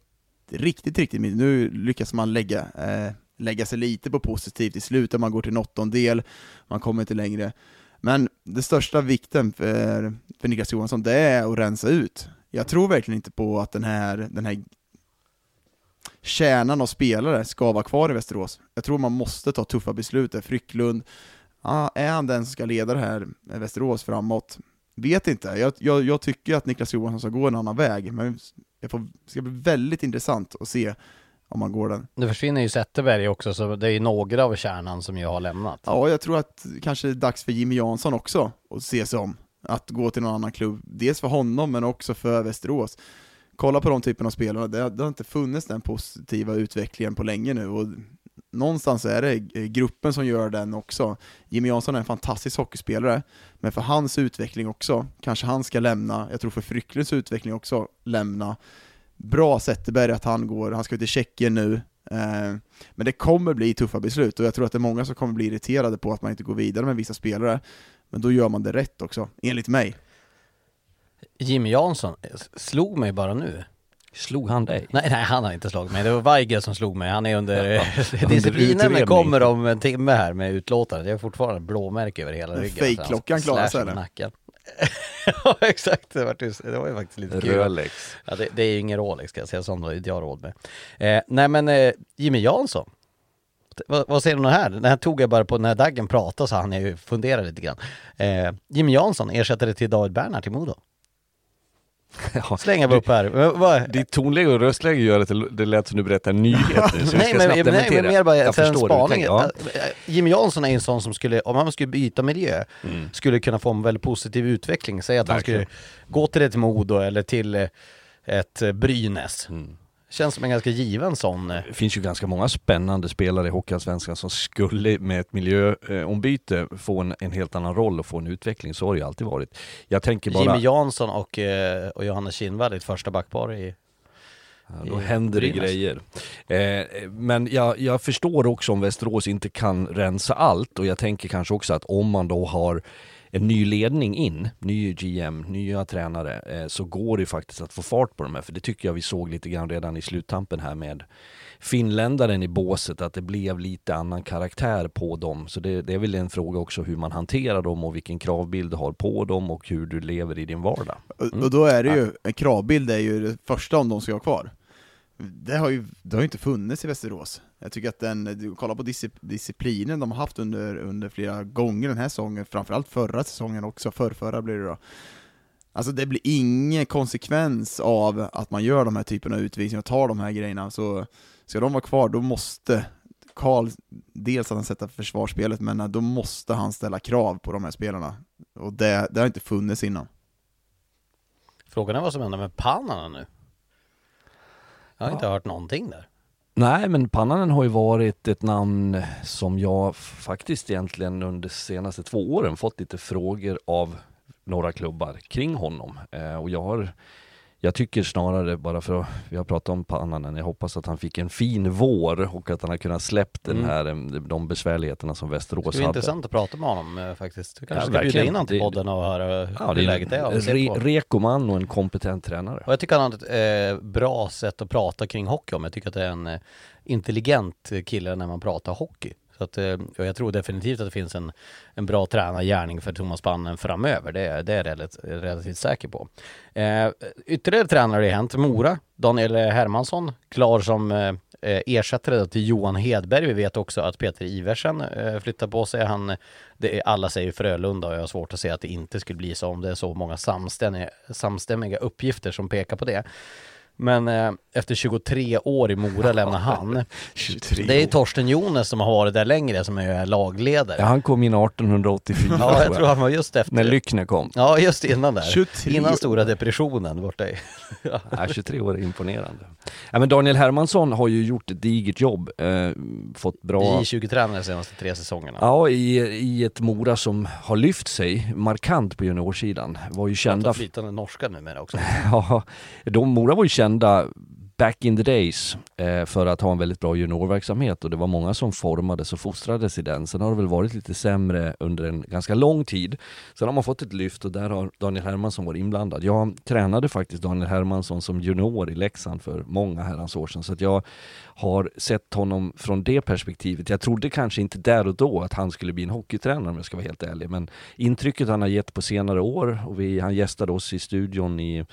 [SPEAKER 3] riktigt, riktigt Nu lyckas man lägga, eh, lägga sig lite på positivt i slutet, man går till en åttondel, man kommer inte längre. Men det största vikten för, för Niklas Johansson, det är att rensa ut. Jag tror verkligen inte på att den här, den här kärnan av spelare ska vara kvar i Västerås. Jag tror man måste ta tuffa beslut där. Frycklund, ah, är han den som ska leda det här Västerås framåt? Vet inte. Jag, jag, jag tycker att Niklas Johansson ska gå en annan väg, men det ska bli väldigt intressant att se om man går den.
[SPEAKER 1] Nu försvinner ju Zetterberg också, så det är ju några av kärnan som jag har lämnat.
[SPEAKER 3] Ja, jag tror att kanske det är dags för Jimmy Jansson också att se sig om. Att gå till någon annan klubb. Dels för honom, men också för Västerås kolla på de typerna av spelare, det, det har inte funnits den positiva utvecklingen på länge nu och någonstans är det gruppen som gör den också. Jimmy Jansson är en fantastisk hockeyspelare, men för hans utveckling också, kanske han ska lämna, jag tror för Frycklunds utveckling också, lämna. Bra Zetterberg att han går, han ska till Tjeckien nu, eh, men det kommer bli tuffa beslut och jag tror att det är många som kommer bli irriterade på att man inte går vidare med vissa spelare, men då gör man det rätt också, enligt mig.
[SPEAKER 1] Jimmy Jansson slog mig bara nu.
[SPEAKER 2] Slog han dig?
[SPEAKER 1] Nej, nej han har inte slagit mig. Det var Weigel som slog mig. Han är under... Ja, Disciplinnämnden kommer om en timme här med utlåtandet. Jag har fortfarande blåmärke över hela ryggen.
[SPEAKER 3] Fejkklockan klarar sig?
[SPEAKER 1] Nacken. ja exakt, det var, det var ju faktiskt lite kul.
[SPEAKER 2] Rolex.
[SPEAKER 1] Ja, det, det är ju ingen Rolex ska jag säga, sånt har inte jag råd med. Eh, nej men eh, Jimmy Jansson, vad, vad säger du om det här? Det här tog jag bara på när Daggen pratade så han jag ju fundera lite grann. Eh, Jimmy Jansson ersättare till David Bernhardt i Modo. Ja, Slänga upp här.
[SPEAKER 2] Ditt tonläge och röstläge gör att det, det lät som du berättar nyheter.
[SPEAKER 1] Så nej, men, nej, men mer bara jag en spaning. Ja. Jimmy Jansson är en sån som skulle, om han skulle byta miljö, mm. skulle kunna få en väldigt positiv utveckling. Säg att Verkligen. han skulle gå till ett Modo eller till eh, ett eh, Brynäs. Mm. Känns som en ganska given sån.
[SPEAKER 2] Eh. Det finns ju ganska många spännande spelare i Hockeyallsvenskan som skulle med ett miljöombyte få en, en, helt annan roll och få en utveckling. Så har det ju alltid varit. Jag tänker bara...
[SPEAKER 1] Jimmy Jansson och, eh, och Johannes Kinnvall i ett första backpar i
[SPEAKER 2] Ja, då händer det grejer. Eh, men jag, jag, förstår också om Västerås inte kan rensa allt och jag tänker kanske också att om man då har en ny ledning in, ny GM, nya tränare, eh, så går det ju faktiskt att få fart på de här. För det tycker jag vi såg lite grann redan i sluttampen här med finländaren i båset, att det blev lite annan karaktär på dem. Så det, det, är väl en fråga också hur man hanterar dem och vilken kravbild du har på dem och hur du lever i din vardag.
[SPEAKER 3] Mm. Och, då är det ju, en kravbild är ju det första om de ska vara kvar. Det har ju det har inte funnits i Västerås. Jag tycker att den, du kollar på disciplinen de har haft under, under flera gånger den här säsongen, framförallt förra säsongen också, förrförra blir det då. Alltså det blir ingen konsekvens av att man gör de här typerna av utvisningar och tar de här grejerna, så ska de vara kvar då måste Karl, dels att han sätter försvarsspelet, men då måste han ställa krav på de här spelarna. Och det, det har inte funnits innan.
[SPEAKER 1] Frågan är vad som händer med Panana nu? Jag har ja. inte hört någonting där.
[SPEAKER 2] Nej, men Pannanen har ju varit ett namn som jag faktiskt egentligen under de senaste två åren fått lite frågor av några klubbar kring honom. Eh, och jag har jag tycker snarare, bara för att vi har pratat om Pannanen, jag hoppas att han fick en fin vår och att han har kunnat släppt mm. den här, de besvärligheterna som Västerås hade. Det är
[SPEAKER 1] intressant att prata med honom eh, faktiskt. Du kanske ja, ska bjuda in honom till podden och höra ja, hur läget är.
[SPEAKER 2] En re, reko man och en kompetent tränare.
[SPEAKER 1] Och jag tycker han har ett eh, bra sätt att prata kring hockey om. Jag tycker att det är en eh, intelligent kille när man pratar hockey. Så att, eh, jag tror definitivt att det finns en, en bra tränargärning för Thomas Pannen framöver. Det, det är jag relativt, relativt säker på. Eh, ytterligare tränare har det hänt. Mora, Daniel Hermansson, klar som eh, eh ersättare till Johan Hedberg. Vi vet också att Peter Iversen eh, flyttar på sig. Han, det är, alla säger Frölunda och jag har svårt att se att det inte skulle bli så om det är så många samstämmiga, samstämmiga uppgifter som pekar på det. Men eh, efter 23 år i Mora lämnar han. det är Torsten Jones som har varit där längre som är lagledare.
[SPEAKER 2] Ja, han kom in 1884
[SPEAKER 1] Ja, jag tror han var just efter.
[SPEAKER 2] När Lyckner kom.
[SPEAKER 1] Ja, just innan där. 23. Innan stora depressionen borta i.
[SPEAKER 2] ja. ja, 23 år är imponerande. Ja, men Daniel Hermansson har ju gjort ett digert jobb. Eh, fått bra...
[SPEAKER 1] J20-tränare de senaste tre säsongerna.
[SPEAKER 2] Ja, i, i ett Mora som har lyft sig markant på juniorsidan. Var ju kända...
[SPEAKER 1] flytande norska numera också.
[SPEAKER 2] ja, de Mora var ju kända kända back in the days eh, för att ha en väldigt bra juniorverksamhet och det var många som formades och fostrades i den. Sen har det väl varit lite sämre under en ganska lång tid. Sen har man fått ett lyft och där har Daniel Hermansson varit inblandad. Jag tränade faktiskt Daniel Hermansson som junior i Leksand för många herrans år sedan så att jag har sett honom från det perspektivet. Jag trodde kanske inte där och då att han skulle bli en hockeytränare om jag ska vara helt ärlig, men intrycket han har gett på senare år och vi, han gästade oss i studion i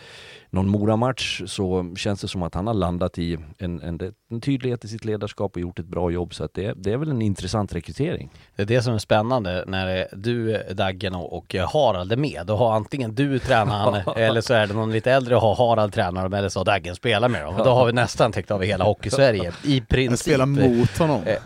[SPEAKER 2] någon Mora-match så känns det som att han har landat i en, en, en tydlighet i sitt ledarskap och gjort ett bra jobb så att det, det är väl en intressant rekrytering.
[SPEAKER 1] Det är det som är spännande när du, Daggen och Harald är med. Då har antingen du tränaren eller så är det någon lite äldre och har Harald tränare eller så har Daggen spelar med dem. Då har vi nästan täckt av hela Hockey-Sverige i princip.
[SPEAKER 3] Spelar mot honom. Eh,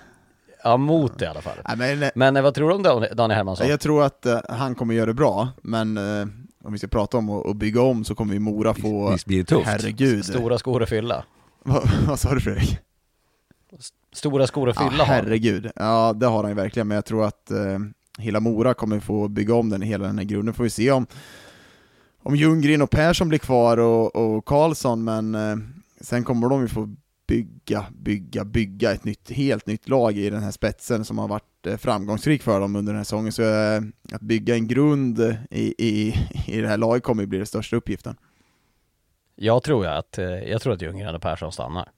[SPEAKER 1] ja, mot i alla fall. Nej, men, eh, men, vad tror du om Daniel Hermansson?
[SPEAKER 3] Jag tror att uh, han kommer göra det bra, men uh, om vi ska prata om att bygga om så kommer vi Mora få,
[SPEAKER 2] Visst blir det tufft.
[SPEAKER 3] herregud.
[SPEAKER 1] Stora skor att fylla.
[SPEAKER 3] vad, vad sa du Fredrik?
[SPEAKER 1] Stora skor att fylla
[SPEAKER 3] ja, herregud. Ja, det har han ju verkligen, men jag tror att uh, hela Mora kommer få bygga om den, hela den här grunden. Får vi se om, om Ljunggren och Persson blir kvar och, och Karlsson, men uh, sen kommer de ju få bygga, bygga, bygga ett nytt, helt nytt lag i den här spetsen som har varit eh, framgångsrik för dem under den här säsongen. Så eh, att bygga en grund i, i, i det här laget kommer att bli den största uppgiften.
[SPEAKER 1] Jag tror att, eh, jag tror att Ljunggren och Persson stannar.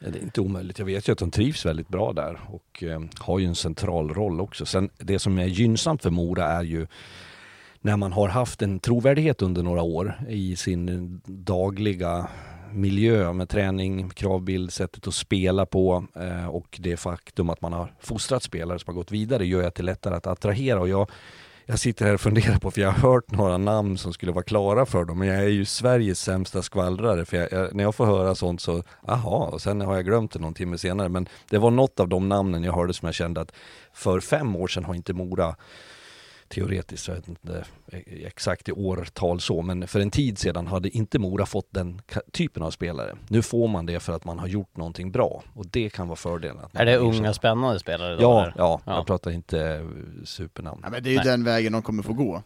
[SPEAKER 2] Ja, det är inte omöjligt. Jag vet ju att de trivs väldigt bra där och eh, har ju en central roll också. Sen det som är gynnsamt för Mora är ju när man har haft en trovärdighet under några år i sin dagliga miljö med träning, kravbild, sättet att spela på eh, och det faktum att man har fostrat spelare som har gått vidare gör att det är lättare att attrahera. Och jag, jag sitter här och funderar på, för jag har hört några namn som skulle vara klara för dem, men jag är ju Sveriges sämsta skvallrare, för jag, jag, när jag får höra sånt så, aha, och sen har jag glömt det någon timme senare. Men det var något av de namnen jag hörde som jag kände att för fem år sedan har inte Mora teoretiskt, jag vet inte exakt i årtal så, men för en tid sedan hade inte Mora fått den typen av spelare. Nu får man det för att man har gjort någonting bra och det kan vara fördelen.
[SPEAKER 1] Är det unga spännande spelare
[SPEAKER 2] då? Ja, ja, ja, jag pratar inte supernamn.
[SPEAKER 3] Ja, men det är ju Nej. den vägen de kommer få gå.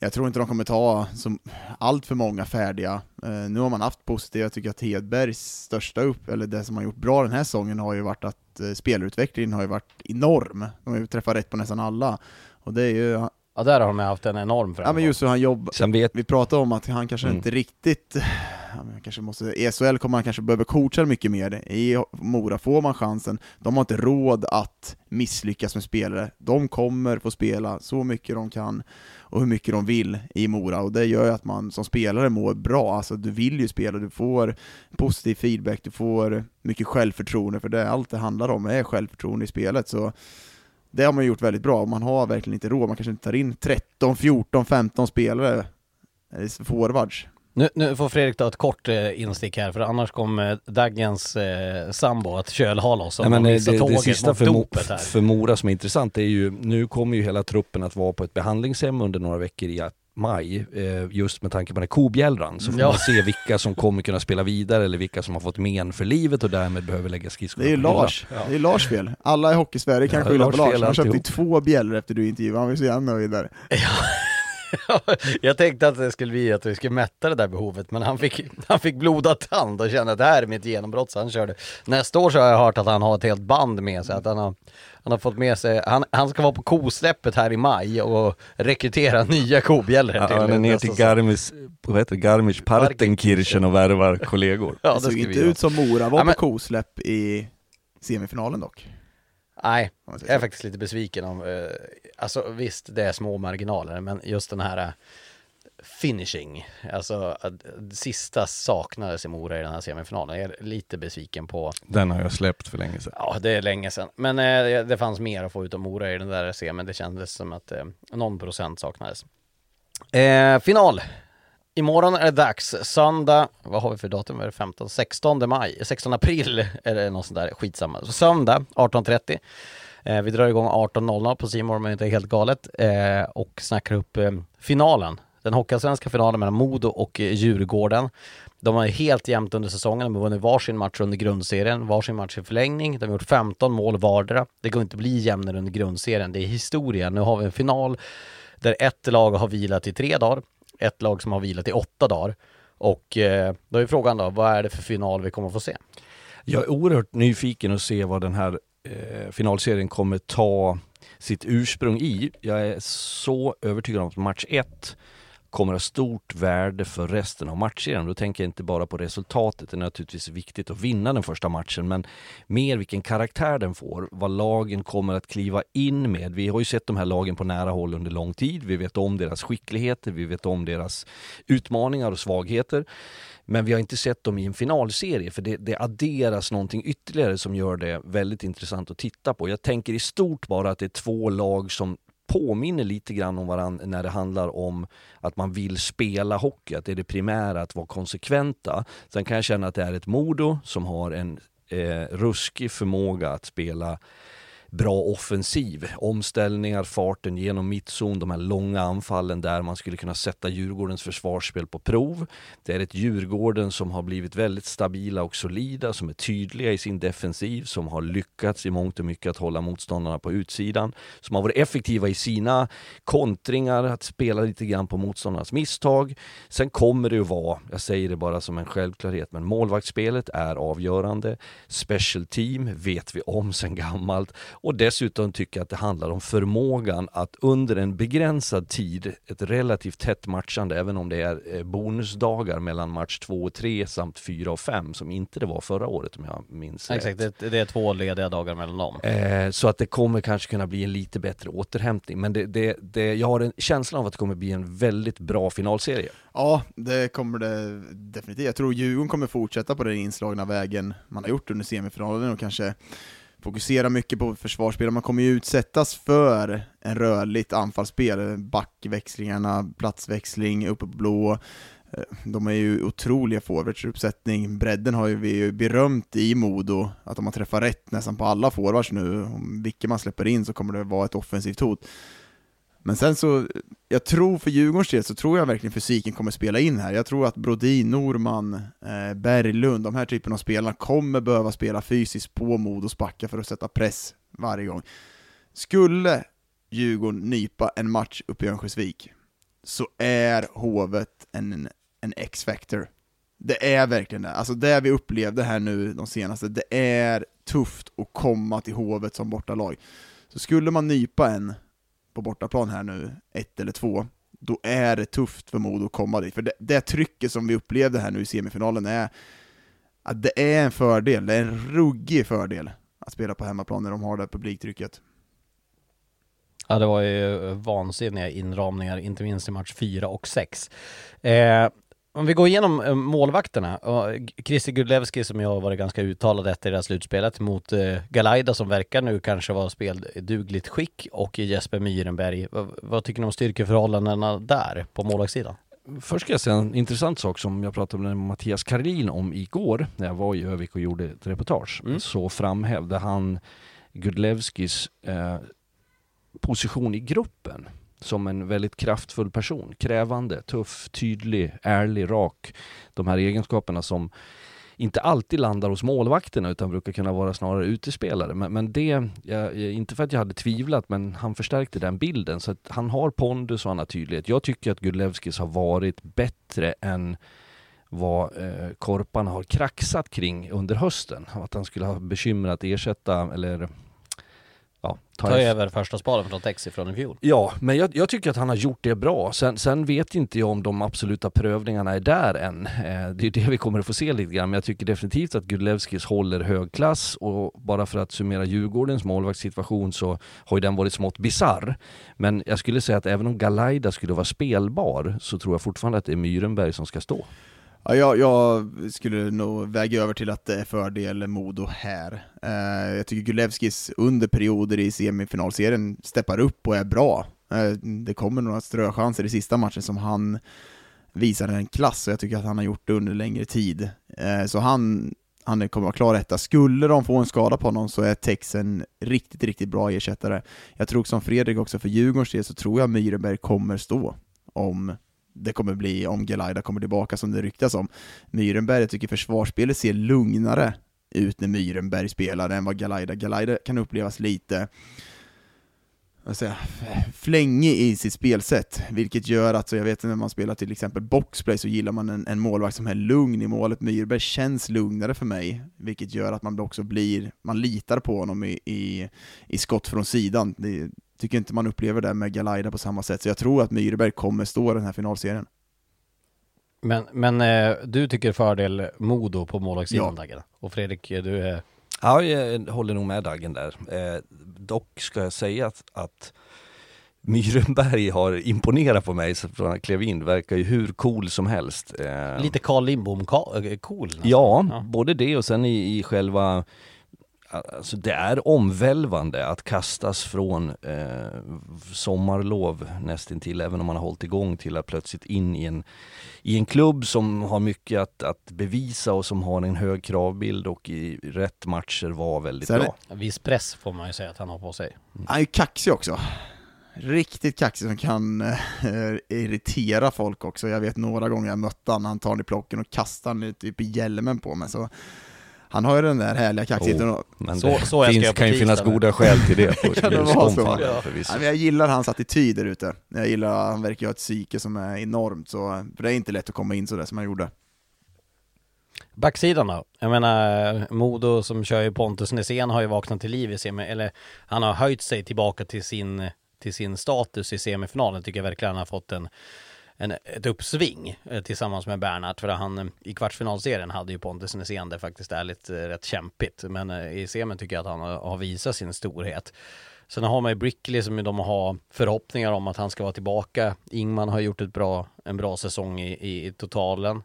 [SPEAKER 3] Jag tror inte de kommer ta som allt för många färdiga. Uh, nu har man haft positivt, jag tycker att Hedbergs största upp, eller det som har gjort bra den här säsongen har ju varit att uh, spelutvecklingen har ju varit enorm. De har ju träffat rätt på nästan alla. Och det är ju
[SPEAKER 1] Ja, där har de haft en enorm framgång.
[SPEAKER 3] Ja men just så han jobbar,
[SPEAKER 2] vet
[SPEAKER 3] vi pratade om att han kanske
[SPEAKER 2] Mm.
[SPEAKER 3] inte riktigt, ja, men kanske måste, i SHL kommer han kanske behöva coacha mycket mer, i Mora får man chansen, de har inte råd att misslyckas med spelare, de kommer få spela så mycket de kan och hur mycket de vill i Mora, och det gör ju att man som spelare mår bra, alltså du vill ju spela, du får positiv feedback, du får mycket självförtroende, för det är allt det handlar om är självförtroende i spelet, så det har man gjort väldigt bra, man har verkligen inte råd, man kanske inte tar in 13, 14, 15 spelare eh, forwards.
[SPEAKER 1] Nu, nu får Fredrik ta ett kort eh, instick här, för annars kommer Daggens eh, sambo att kölhala oss om
[SPEAKER 2] Nej, men
[SPEAKER 1] de
[SPEAKER 2] det, det, det sista för, Mo,
[SPEAKER 1] dopet här.
[SPEAKER 2] för Mora som är intressant är ju, nu kommer ju hela truppen att vara på ett behandlingshem under några veckor i maj, eh, just med tanke på den här kobjällran, så får
[SPEAKER 1] Ja.
[SPEAKER 2] man se vilka som kommer kunna spela vidare eller vilka som har fått men för livet och därmed behöver lägga skridskorna
[SPEAKER 3] Det är ju. Lars, det är Lars fel. Alla i Hockeysverige kan
[SPEAKER 2] Ja,
[SPEAKER 3] skylla
[SPEAKER 2] Lars
[SPEAKER 3] på Lars, han köpte ju två bjällror efter du intervjuade, han var ju så jävla nöjd där.
[SPEAKER 1] jag tänkte att det skulle bli att vi skulle mätta det där behovet, men han fick, han fick blodad tand och kände att det här är mitt genombrott, så han körde. Nästa år så har jag hört att han har ett helt band med sig, att han har, han har fått med sig, han, han ska vara på kosläppet här i maj och rekrytera nya kobjällror
[SPEAKER 2] Ja, han är ner till. Garmisch, vad heter det, Garmisch Partenkirchen och värvar kollegor.
[SPEAKER 1] Ja,
[SPEAKER 3] det såg inte ut som Mora var
[SPEAKER 1] Ja, men-
[SPEAKER 3] på kosläpp i semifinalen dock.
[SPEAKER 1] Nej, jag är faktiskt lite besviken om, eh, alltså visst det är små marginaler, men just den här eh, finishing, alltså att sista saknades i Mora i den här semifinalen. Jag är lite besviken på,
[SPEAKER 2] Den har jag släppt för länge sedan.
[SPEAKER 1] ja det är länge sedan, men eh, det fanns mer att få ut av Mora i den där semin, det kändes som att eh, någon procent saknades. Eh, final! Imorgon är det dags, söndag, vad har vi för datum? Är det 15? 16 maj, 16 april är det något sånt där skitsamma. Så söndag 18.30 Eh, vi drar igång 18.00 på Simor om det inte är helt galet eh, och snackar upp eh, finalen. Den hockeyallsvenska finalen mellan Modo och Djurgården. De har helt jämnt under säsongen, de har vunnit varsin match under grundserien, varsin match i förlängning, de har gjort 15 mål vardera. Det går inte bli jämnare under grundserien, det är historia. Nu har vi en final där ett lag har vilat i tre dagar, ett lag som har vilat i åtta dagar. Och eh, då är frågan då, vad är det för final vi kommer få se?
[SPEAKER 2] Jag är oerhört nyfiken att se vad den här eh, finalserien kommer ta sitt ursprung i. Jag är så övertygad om att match 1 kommer ha stort värde för resten av matchserien. Då tänker jag inte bara på resultatet, det är naturligtvis viktigt att vinna den första matchen, men mer vilken karaktär den får, vad lagen kommer att kliva in med. Vi har ju sett de här lagen på nära håll under lång tid, vi vet om deras skickligheter, vi vet om deras utmaningar och svagheter. Men vi har inte sett dem i en finalserie för det, det adderas någonting ytterligare som gör det väldigt intressant att titta på. Jag tänker i stort bara att det är två lag som påminner lite grann om varandra när det handlar om att man vill spela hockey, att det är det primära att vara konsekventa. Sen kan jag känna att det är ett Modo som har en eh, ruskig förmåga att spela bra offensiv. Omställningar, farten genom mittzon, de här långa anfallen där man skulle kunna sätta Djurgårdens försvarsspel på prov. Det är ett Djurgården som har blivit väldigt stabila och solida, som är tydliga i sin defensiv, som har lyckats i mångt och mycket att hålla motståndarna på utsidan, som har varit effektiva i sina kontringar, att spela lite grann på motståndarnas misstag. Sen kommer det att vara, jag säger det bara som en självklarhet, men målvaktsspelet är avgörande. Special team vet vi om sen gammalt och dessutom tycker jag att det handlar om förmågan att under en begränsad tid, ett relativt tätt matchande, även om det är eh, bonusdagar mellan match 2 och 3 samt 4 och 5 som inte det var förra året om jag minns rätt.
[SPEAKER 1] Exakt, det, det är två lediga dagar mellan dem.
[SPEAKER 2] Eh, så att det kommer kanske kunna bli en lite bättre återhämtning. Men det, det, det, jag har en känsla av att det kommer bli en väldigt bra finalserie.
[SPEAKER 3] Ja, det kommer det definitivt. Jag tror Djurgården kommer fortsätta på den inslagna vägen man har gjort under semifinalen och kanske fokusera mycket på försvarsspel. Man kommer ju utsättas för en rörligt anfallsspel, backväxlingarna, platsväxling, uppe på blå. Eh, de är ju otroliga forwards uppsättning. Bredden har ju vi ju berömt i Modo, att de har träffat rätt nästan på alla forwards nu. Om vilka man släpper in så kommer det vara ett offensivt hot. Men sen så, jag tror för Djurgårdens del så tror jag verkligen fysiken kommer spela in här. Jag tror att Brodin, Norman, eh, Berglund, de här typen av spelarna kommer behöva spela fysiskt på Modos backar för att sätta press varje gång. Skulle Djurgården nypa en match uppe i Örnsköldsvik så är Hovet en, en X-factor. Det är verkligen det. Alltså det vi upplevde här nu de senaste, det är tufft att komma till Hovet som bortalag. Så skulle man nypa en på bortaplan här nu, ett eller två, då är det tufft för Modo att komma dit. För det, det trycket som vi upplevde här nu i semifinalen är att det är en fördel, det är en ruggig fördel att spela på hemmaplan när de har det här publiktrycket.
[SPEAKER 1] Ja det var ju vansinniga inramningar, inte minst i match 4 och 6. Eh, om vi går igenom eh, målvakterna, Christer Gudlewski som jag har varit ganska uttalad efter det här slutspelet mot eh, Galaida som verkar nu kanske vara speldugligt skick och Jesper Myrenberg. vad, tycker ni om styrkeförhållandena där på målvaktssidan?
[SPEAKER 2] Först ska jag säga en intressant sak som jag pratade med Mattias Karlin om igår när jag var i Övik och gjorde ett reportage. Mm. Så framhävde han Gudlewskis eh, position i gruppen som en väldigt kraftfull person. Krävande, tuff, tydlig, ärlig, rak. De här egenskaperna som inte alltid landar hos målvakterna utan brukar kunna vara snarare utespelare. Men, men det, jag, inte för att jag hade tvivlat, men han förstärkte den bilden. Så att han har pondus och han har tydlighet. Jag tycker att Gudlevskis har varit bättre än vad eh, Korpan har kraxat kring under hösten. Att han skulle ha bekymmer att ersätta eller
[SPEAKER 1] ja, ta, ta över första spaden från Texi från i fjol.
[SPEAKER 2] Ja, men jag, jag, tycker att han har gjort det bra. Sen, sen, vet inte jag om de absoluta prövningarna är där än. Eh, det är det vi kommer att få se lite grann, men jag tycker definitivt att Gudlevskis håller hög klass och bara för att summera Djurgårdens målvaktssituation så har ju den varit smått bizarr. Men jag skulle säga att även om Galaida skulle vara spelbar så tror jag fortfarande att det är Myrenberg som ska stå.
[SPEAKER 3] Ja, jag, jag, skulle nog väga över till att det är fördel Modo här. Eh, jag tycker Gulevskis under perioder i semifinalserien steppar upp och är bra. Eh, det kommer några ströchanser i sista matchen som han visar en klass, och jag tycker att han har gjort det under längre tid. Eh, så han, han kommer vara klar etta. Skulle de få en skada på honom så är Tex en riktigt, riktigt bra ersättare. Jag tror som Fredrik också, för Djurgårdens del så tror jag Myrenberg kommer stå om det kommer bli om Gelaida kommer tillbaka som det ryktas om. Myrenberg, jag tycker försvarsspelet ser lugnare ut när Myrenberg spelar än vad Galaida. Galaida kan upplevas lite säga, flängig i sitt spelsätt, vilket gör att, så jag vet när man spelar till exempel boxplay så gillar man en, en målvakt som är lugn i målet. Myrberg känns lugnare för mig, vilket gör att man också blir, man litar på honom i, i, i skott från sidan. Det, tycker inte man upplever det med Galaida på samma sätt, så jag tror att Myrberg kommer stå i den här finalserien.
[SPEAKER 1] Men, men eh, du tycker fördel Modo på målvaktssidan ja. Och Fredrik, du är...
[SPEAKER 2] Ja, jag håller nog med Daggen där. Eh, dock ska jag säga att, att Myrenberg har imponerat på mig från han klev in, verkar ju hur cool som helst.
[SPEAKER 1] Eh, Lite Carl Lindbom eh, cool?
[SPEAKER 2] Ja, ja, både det och sen i, i själva Alltså det är omvälvande att kastas från eh, sommarlov nästintill, även om man har hållit igång till att plötsligt in i en, i en klubb som har mycket att, att bevisa och som har en hög kravbild och i rätt matcher var väldigt Sen, bra.
[SPEAKER 1] Viss press får man ju säga att han har på sig.
[SPEAKER 3] Mm. Han är ju kaxig också. Riktigt kaxig som kan äh, irritera folk också. Jag vet några gånger jag mött honom, han tar den i plocken och kastar den typ i hjälmen på mig. Så han har ju den där härliga kaxigheten. Oh,
[SPEAKER 2] men så, så finns, kan ju finnas goda skäl till det. På kan det vara så? Fall,
[SPEAKER 3] ja. jag gillar hans attityd där ute. Jag gillar, han verkar ju ha ett psyke som är enormt, så, för det är inte lätt att komma in sådär som han gjorde.
[SPEAKER 1] Backsidan då? Jag menar, Modo som kör ju Pontus Nässén har ju vaknat till liv i semi, eller han har höjt sig tillbaka till sin, till sin status i semifinalen, tycker jag verkligen han har fått en en, ett uppsving eh, tillsammans med Bernhardt för han eh, i kvartsfinalserien hade ju Pontus Näsén det faktiskt ärligt eh, rätt kämpigt men i semin tycker jag att han har, visat sin storhet. Sen har man ju Brickley som de har förhoppningar om att han ska vara tillbaka. Ingman har gjort ett bra, en bra säsong i, i, i totalen.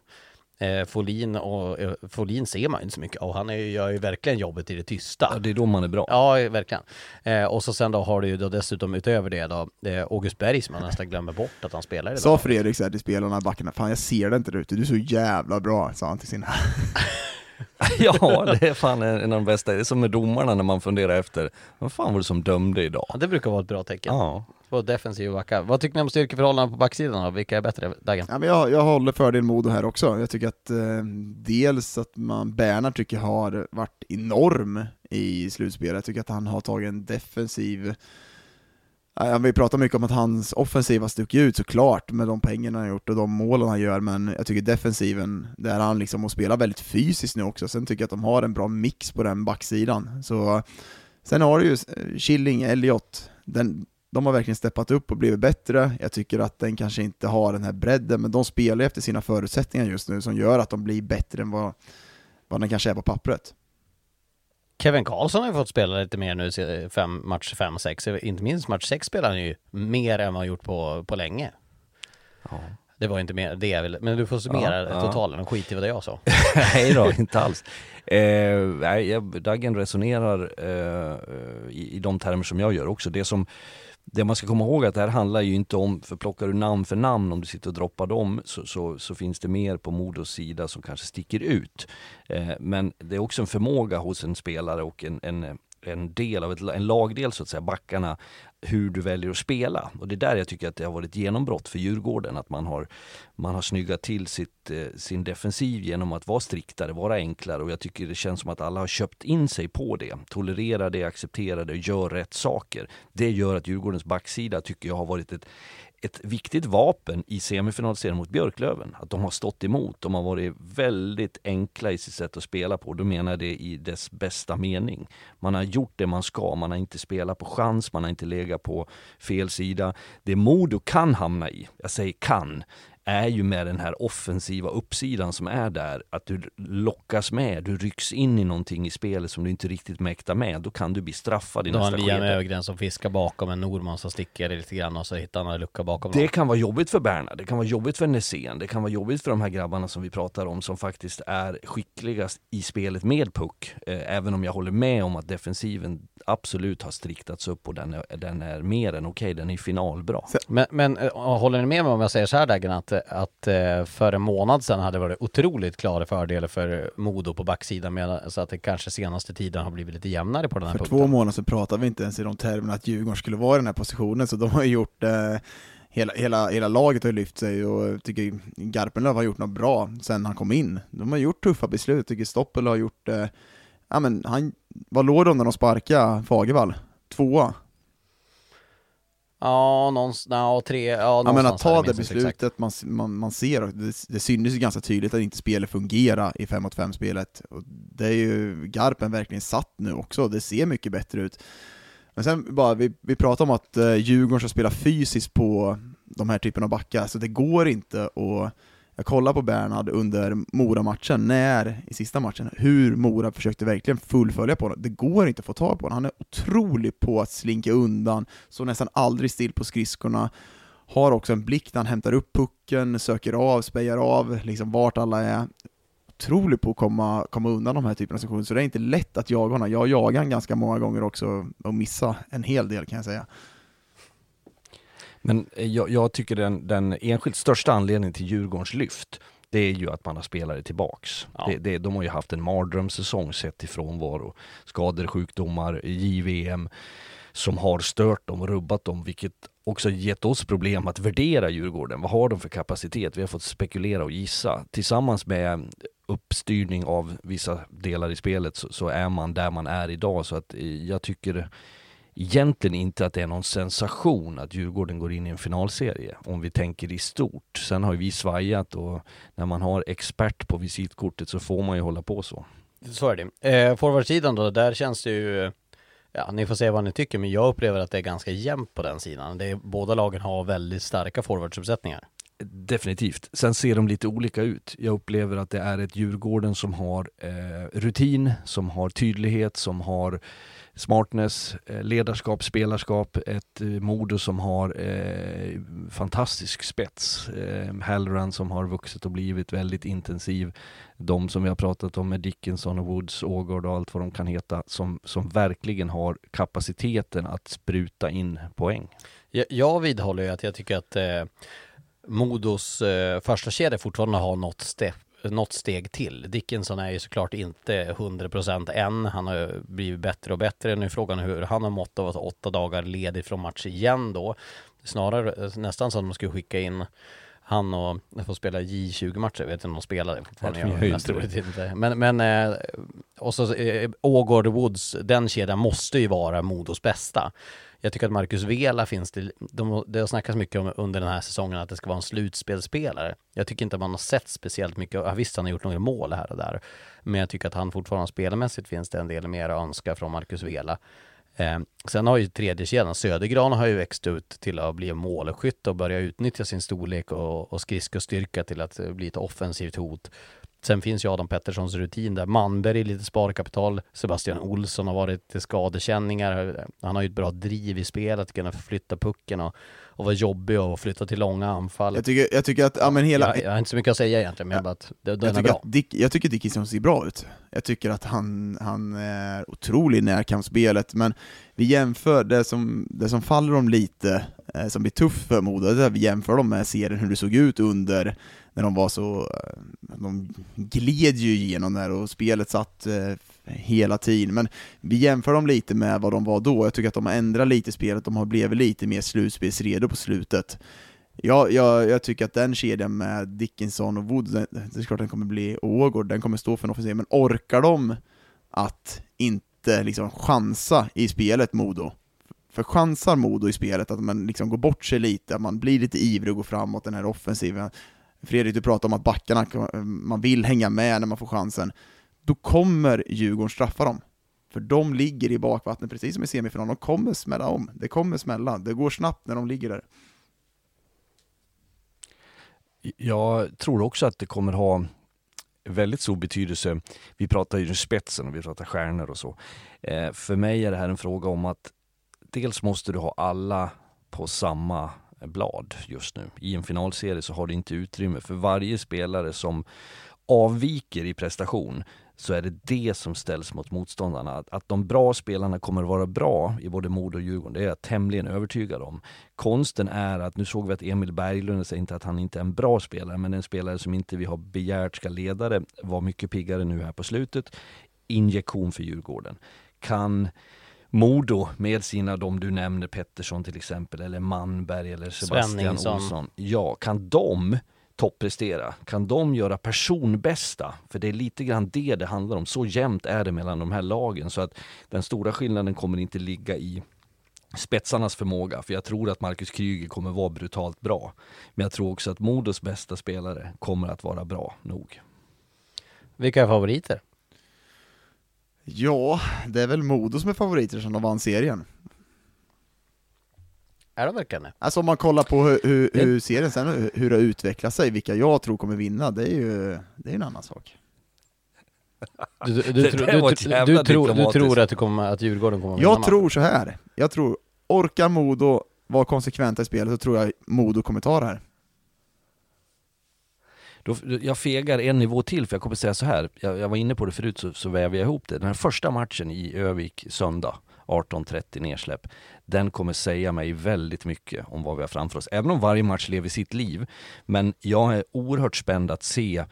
[SPEAKER 1] Eh, Folin och eh, Folin ser man inte så mycket och han är, gör ju verkligen jobbet i det tysta.
[SPEAKER 2] Ja, det är då man är bra.
[SPEAKER 1] Ja, verkligen. Eh, och så sen då har du ju då dessutom utöver det då eh, August Berg som man nästan glömmer bort att han spelar i det.
[SPEAKER 3] Sa Fredrik såhär till spelarna, backarna, fan jag ser det inte där ute, du är så jävla bra, sa han till sina
[SPEAKER 2] ja, det är fan en av de bästa. Det är som med domarna när man funderar efter, vad fan var det som dömde idag?
[SPEAKER 1] Ja, det brukar vara ett bra tecken. Ja. På defensiv backar. Vad tycker ni om styrkeförhållandena på backsidan då? Vilka är bättre, Dagen?
[SPEAKER 3] Ja, men jag, jag håller fördel Modo här också. Jag tycker att eh, dels att man, Bernhard tycker har varit enorm i slutspelet. Jag tycker att han har tagit en defensiv vi pratar mycket om att hans offensiva stuckit ut såklart med de pengarna han gjort och de målen han gör, men jag tycker defensiven, där han liksom spelar väldigt fysiskt nu också. Sen tycker jag att de har en bra mix på den backsidan. Så, sen har du ju eh, Killing, Elliot, den, de har verkligen steppat upp och blivit bättre. Jag tycker att den kanske inte har den här bredden, men de spelar efter sina förutsättningar just nu som gör att de blir bättre än vad, vad den kanske är på pappret.
[SPEAKER 1] Kevin Karlsson har ju fått spela lite mer nu, fem, match 5-6. Inte minst match 6 spelar han ju mer än vad han gjort på, på länge.
[SPEAKER 2] Ja.
[SPEAKER 1] Det var inte mer det jag ville, men du får summera
[SPEAKER 2] Ja,
[SPEAKER 1] totalen och skit i vad jag sa.
[SPEAKER 2] Nej då, inte alls. Eh, nej, Dagen resonerar eh, i, i de termer som jag gör också. Det som det man ska komma ihåg är att det här handlar ju inte om, för plockar du namn för namn, om du sitter och droppar dem, så, så, så finns det mer på Modos sida som kanske sticker ut. Eh, men det är också en förmåga hos en spelare och en, en, en del av ett, en lagdel så att säga, backarna, hur du väljer att spela. Och det är där jag tycker att det har varit ett genombrott för Djurgården, att man har, man har snyggat till sitt, eh, sin defensiv genom att vara striktare, vara enklare och jag tycker det känns som att alla har köpt in sig på det. Tolererar det, accepterar det och gör rätt saker. Det gör att Djurgårdens backsida tycker jag har varit ett ett viktigt vapen i semifinalserien mot Björklöven. Att de har stått emot. De har varit väldigt enkla i sitt sätt att spela på. Då menar jag det i dess bästa mening. Man har gjort det man ska. Man har inte spelat på chans. Man har inte legat på fel sida. Det Modo kan hamna i, jag säger kan, är ju med den här offensiva uppsidan som är där, att du lockas med, du rycks in i någonting i spelet som du inte riktigt mäktar med, då kan du bli straffad i
[SPEAKER 1] Då har
[SPEAKER 2] nästa
[SPEAKER 1] han Liam
[SPEAKER 2] skede.
[SPEAKER 1] Ögren som fiskar bakom en Norman som sticker lite grann och så hittar han en lucka bakom
[SPEAKER 2] Det
[SPEAKER 1] någon.
[SPEAKER 2] kan vara jobbigt för Berna, det kan vara jobbigt för Nässén, det kan vara jobbigt för de här grabbarna som vi pratar om som faktiskt är skickligast i spelet med puck. Eh, även om jag håller med om att defensiven absolut har striktats upp och den är, den är mer än okej, den är finalbra.
[SPEAKER 1] Men, men eh, håller ni med mig om jag säger så här Dagen att, att eh, för en månad sedan hade det varit otroligt klara fördelar för Modo på backsidan medan så att det kanske senaste tiden har blivit lite jämnare på den här
[SPEAKER 3] För
[SPEAKER 1] punkten.
[SPEAKER 3] två månader så pratade vi inte ens i de termerna att Djurgården skulle vara i den här positionen, så de har ju gjort eh, Hela, hela, hela laget har lyft sig och jag tycker Garpenlöv har gjort något bra sen han kom in. De har gjort tuffa beslut, jag tycker Stoppel har gjort, eh, ja men han, vad låg de när de sparkade Fagervall? Tvåa?
[SPEAKER 1] Ja, någonstans, ja, tre, ja,
[SPEAKER 3] Ja men att
[SPEAKER 1] någonstans
[SPEAKER 3] ta det beslutet, man, man, man ser, det, det syntes ju ganska tydligt att inte spelet fungerar i 5 mot 5 spelet. Och det är ju Garpen verkligen satt nu också, det ser mycket bättre ut. Men sen bara, vi, vi pratar om att eh, Djurgården ska spela fysiskt på de här typen av backar, så det går inte att jag kollade på Bernhard under Mora-matchen, när, i sista matchen, hur Mora försökte verkligen fullfölja på honom. Det går inte att få tag på honom. Han är otrolig på att slinka undan, så nästan aldrig still på skridskorna. Har också en blick när han hämtar upp pucken, söker av, spejar av, liksom vart alla är. Otrolig på att komma, komma undan de här typerna av situationer, så det är inte lätt att jaga honom. Jag jagar honom ganska många gånger också, och missa en hel del kan jag säga.
[SPEAKER 2] Men eh, jag, jag tycker den, den enskilt största anledningen till Djurgårdens lyft det är ju att man har spelare tillbaks.
[SPEAKER 1] Ja.
[SPEAKER 2] Det, det, de har ju haft en mardrömssäsong sett till frånvaro. Skador, sjukdomar, JVM som har stört dem och rubbat dem, vilket också gett oss problem att värdera Djurgården. Vad har de för kapacitet? Vi har fått spekulera och gissa. Tillsammans med uppstyrning av vissa delar i spelet så, så är man där man är idag. Så att eh, jag tycker egentligen inte att det är någon sensation att Djurgården går in i en finalserie, om vi tänker i stort. Sen har ju vi svajat och när man har expert på visitkortet så får man ju hålla på så.
[SPEAKER 1] Så är det. Eh, Forwardsidan då, där känns det ju Ja, ni får säga vad ni tycker, men jag upplever att det är ganska jämnt på den sidan. Det är, båda lagen har väldigt starka forwardsuppsättningar.
[SPEAKER 2] Definitivt. Sen ser de lite olika ut. Jag upplever att det är ett Djurgården som har eh, rutin, som har tydlighet, som har smartness, eh, ledarskap, spelarskap. Ett eh, Modo som har eh, fantastisk spets. Eh, Halloran som har vuxit och blivit väldigt intensiv. De som vi har pratat om med Dickinson och Woods, Ågård och allt vad de kan heta, som, som verkligen har kapaciteten att spruta in poäng.
[SPEAKER 1] Jag, jag vidhåller ju att jag tycker att eh, Modos eh, första kedja fortfarande har något, ste- något steg till. Dickinson är ju såklart inte 100% än. Han har ju blivit bättre och bättre. Nu är frågan hur han har mått av att åtta dagar ledig från match igen då. Snarare nästan så att man skulle skicka in han och får spela J20-matcher, jag vet inte om de spelar det fortfarande.
[SPEAKER 2] Jag tror inte.
[SPEAKER 1] Men, men eh, och så eh, Ågård Woods, den kedjan måste ju vara Modos bästa. Jag tycker att Marcus Vela finns det, de, det har snackats mycket om under den här säsongen att det ska vara en slutspelsspelare. Jag tycker inte att man har sett speciellt mycket, ja, visst han har gjort några mål här och där, men jag tycker att han fortfarande spelmässigt finns det en del mer att önska från Marcus Vela. Eh, sen har ju tredje kedjan Södergran har ju växt ut till att bli målskytt och börja utnyttja sin storlek och, och skridskostyrka till att bli ett offensivt hot. Sen finns ju Adam Petterssons rutin där. Manberg lite sparkapital. Sebastian Olsson har varit skadekänningar. Han har ju ett bra driv i spelet, att kunna förflytta pucken och, och vara jobbig och flytta till långa anfall.
[SPEAKER 3] Jag tycker, jag tycker att, ja men hela...
[SPEAKER 1] Jag, jag har inte så mycket att säga egentligen, men jag bara att det, den
[SPEAKER 3] jag
[SPEAKER 1] är bra.
[SPEAKER 3] Dick, jag tycker Dickinson ser bra ut. Jag tycker att han, han är otrolig i närkampsspelet, men vi jämför det som, det som faller dem lite, Eh, som blir tuff för Modo, det är vi jämför dem med serien hur det såg ut under när de var så, eh, de gled ju igenom där och spelet satt eh, hela tiden, men vi jämför dem lite med vad de var då, jag tycker att de har ändrat lite spelet, de har blivit lite mer slutspelsredo på slutet. Ja, jag, jag tycker att den kedjan med Dickinson och Wood, det, det är klart den kommer bli Ågård, den kommer stå för en offensiv, men orkar de att inte liksom chansa i spelet, Modo? För chansar Modo i spelet, att man liksom går bort sig lite, att man blir lite ivrig och går framåt den här offensiven. Fredrik, du pratar om att backarna, eh, man vill hänga med när man får chansen. Då kommer Djurgården straffa dem. För de ligger i bakvattnet, precis som i semifinalen, de kommer smälla om. Det kommer smälla, det går snabbt när de ligger där.
[SPEAKER 2] Jag tror också att det kommer ha väldigt stor betydelse. Vi pratar ju spetsen och vi pratar stjärnor och så. Eh, för mig är det här en fråga om att dels måste du ha alla på samma blad just nu. I en finalserie så har du inte utrymme för varje spelare som avviker i prestation så är det det som ställs mot motståndarna. Att, att de bra spelarna kommer att vara bra i både Modo och Djurgården, det är jag tämligen övertygad om. Konsten är att, nu såg vi att Emil Berglund, jag säger inte att han inte är en bra spelare, men en spelare som inte vi har begärt ska leda det, var mycket piggare nu här på slutet. Injektion för Djurgården. Kan Modo med sina, de du nämner, Pettersson till exempel, eller Manberg eller Sebastian
[SPEAKER 1] Svenningsson.
[SPEAKER 2] Olsson. Ja, kan de topprestera? Kan de göra personbästa? För det är lite grann det det handlar om. Så jämnt är det mellan de här lagen så att den stora skillnaden kommer inte ligga i spetsarnas förmåga, för jag tror att Marcus Kryger kommer vara brutalt bra. Men jag tror också att Modos bästa spelare kommer att vara bra nog.
[SPEAKER 1] Vilka är favoriter?
[SPEAKER 3] Ja, det är väl Modo som är favoriter som de vann serien.
[SPEAKER 1] Är de verkligen det?
[SPEAKER 3] Alltså om man kollar på hur, hur, hur serien sen, hur det utvecklar sig, vilka jag tror kommer vinna, det är ju det är en annan sak.
[SPEAKER 1] Du, du, du, tro- du, tror, tror att, kommer, att Djurgården kommer att vinna
[SPEAKER 3] Jag tror så här. jag tror, orkar Modo vara konsekventa i spelet så tror jag Modo kommer ta det här.
[SPEAKER 2] Då, jag fegar en nivå till för jag kommer säga så här. Jag, jag var inne på det förut så, så väver jag ihop det. Den här första matchen i Övik söndag 18.30 nedsläpp. Den kommer säga mig väldigt mycket om vad vi har framför oss. Även om varje match lever sitt liv. Men jag är oerhört spänd att se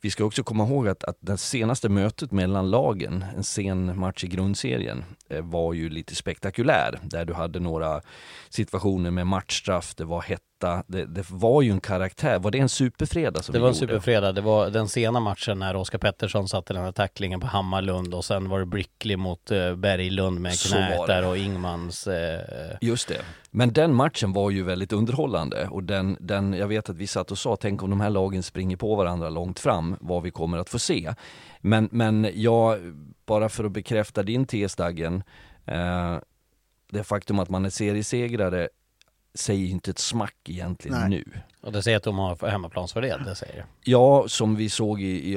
[SPEAKER 2] vi ska också komma ihåg att, att det senaste mötet mellan lagen, en sen match i grundserien, eh, var ju lite spektakulär. Där du hade några situationer med matchstraff, det var hett hetta, det, det var ju en karaktär. Var det en superfredag som
[SPEAKER 1] Det
[SPEAKER 2] vi
[SPEAKER 1] var en
[SPEAKER 2] gjorde?
[SPEAKER 1] superfredag, det var den sena matchen när Oskar Pettersson satte den här tacklingen på Hammarlund och sen var det Brickley mot eh, Berglund med knät där och Ingmans eh,
[SPEAKER 2] Just det. Men den matchen var ju väldigt underhållande och den, den, jag vet att vi satt och sa, tänk om de här lagen springer på varandra långt fram, vad vi kommer att få se. Men, men jag, bara för att bekräfta din tes Daggen, eh, det faktum att man är seriesegrare säger ju inte ett smack egentligen
[SPEAKER 3] Nej.
[SPEAKER 2] nu.
[SPEAKER 1] och det säger att de har hemmaplansfördel, det säger.
[SPEAKER 2] Ja, som vi såg i, i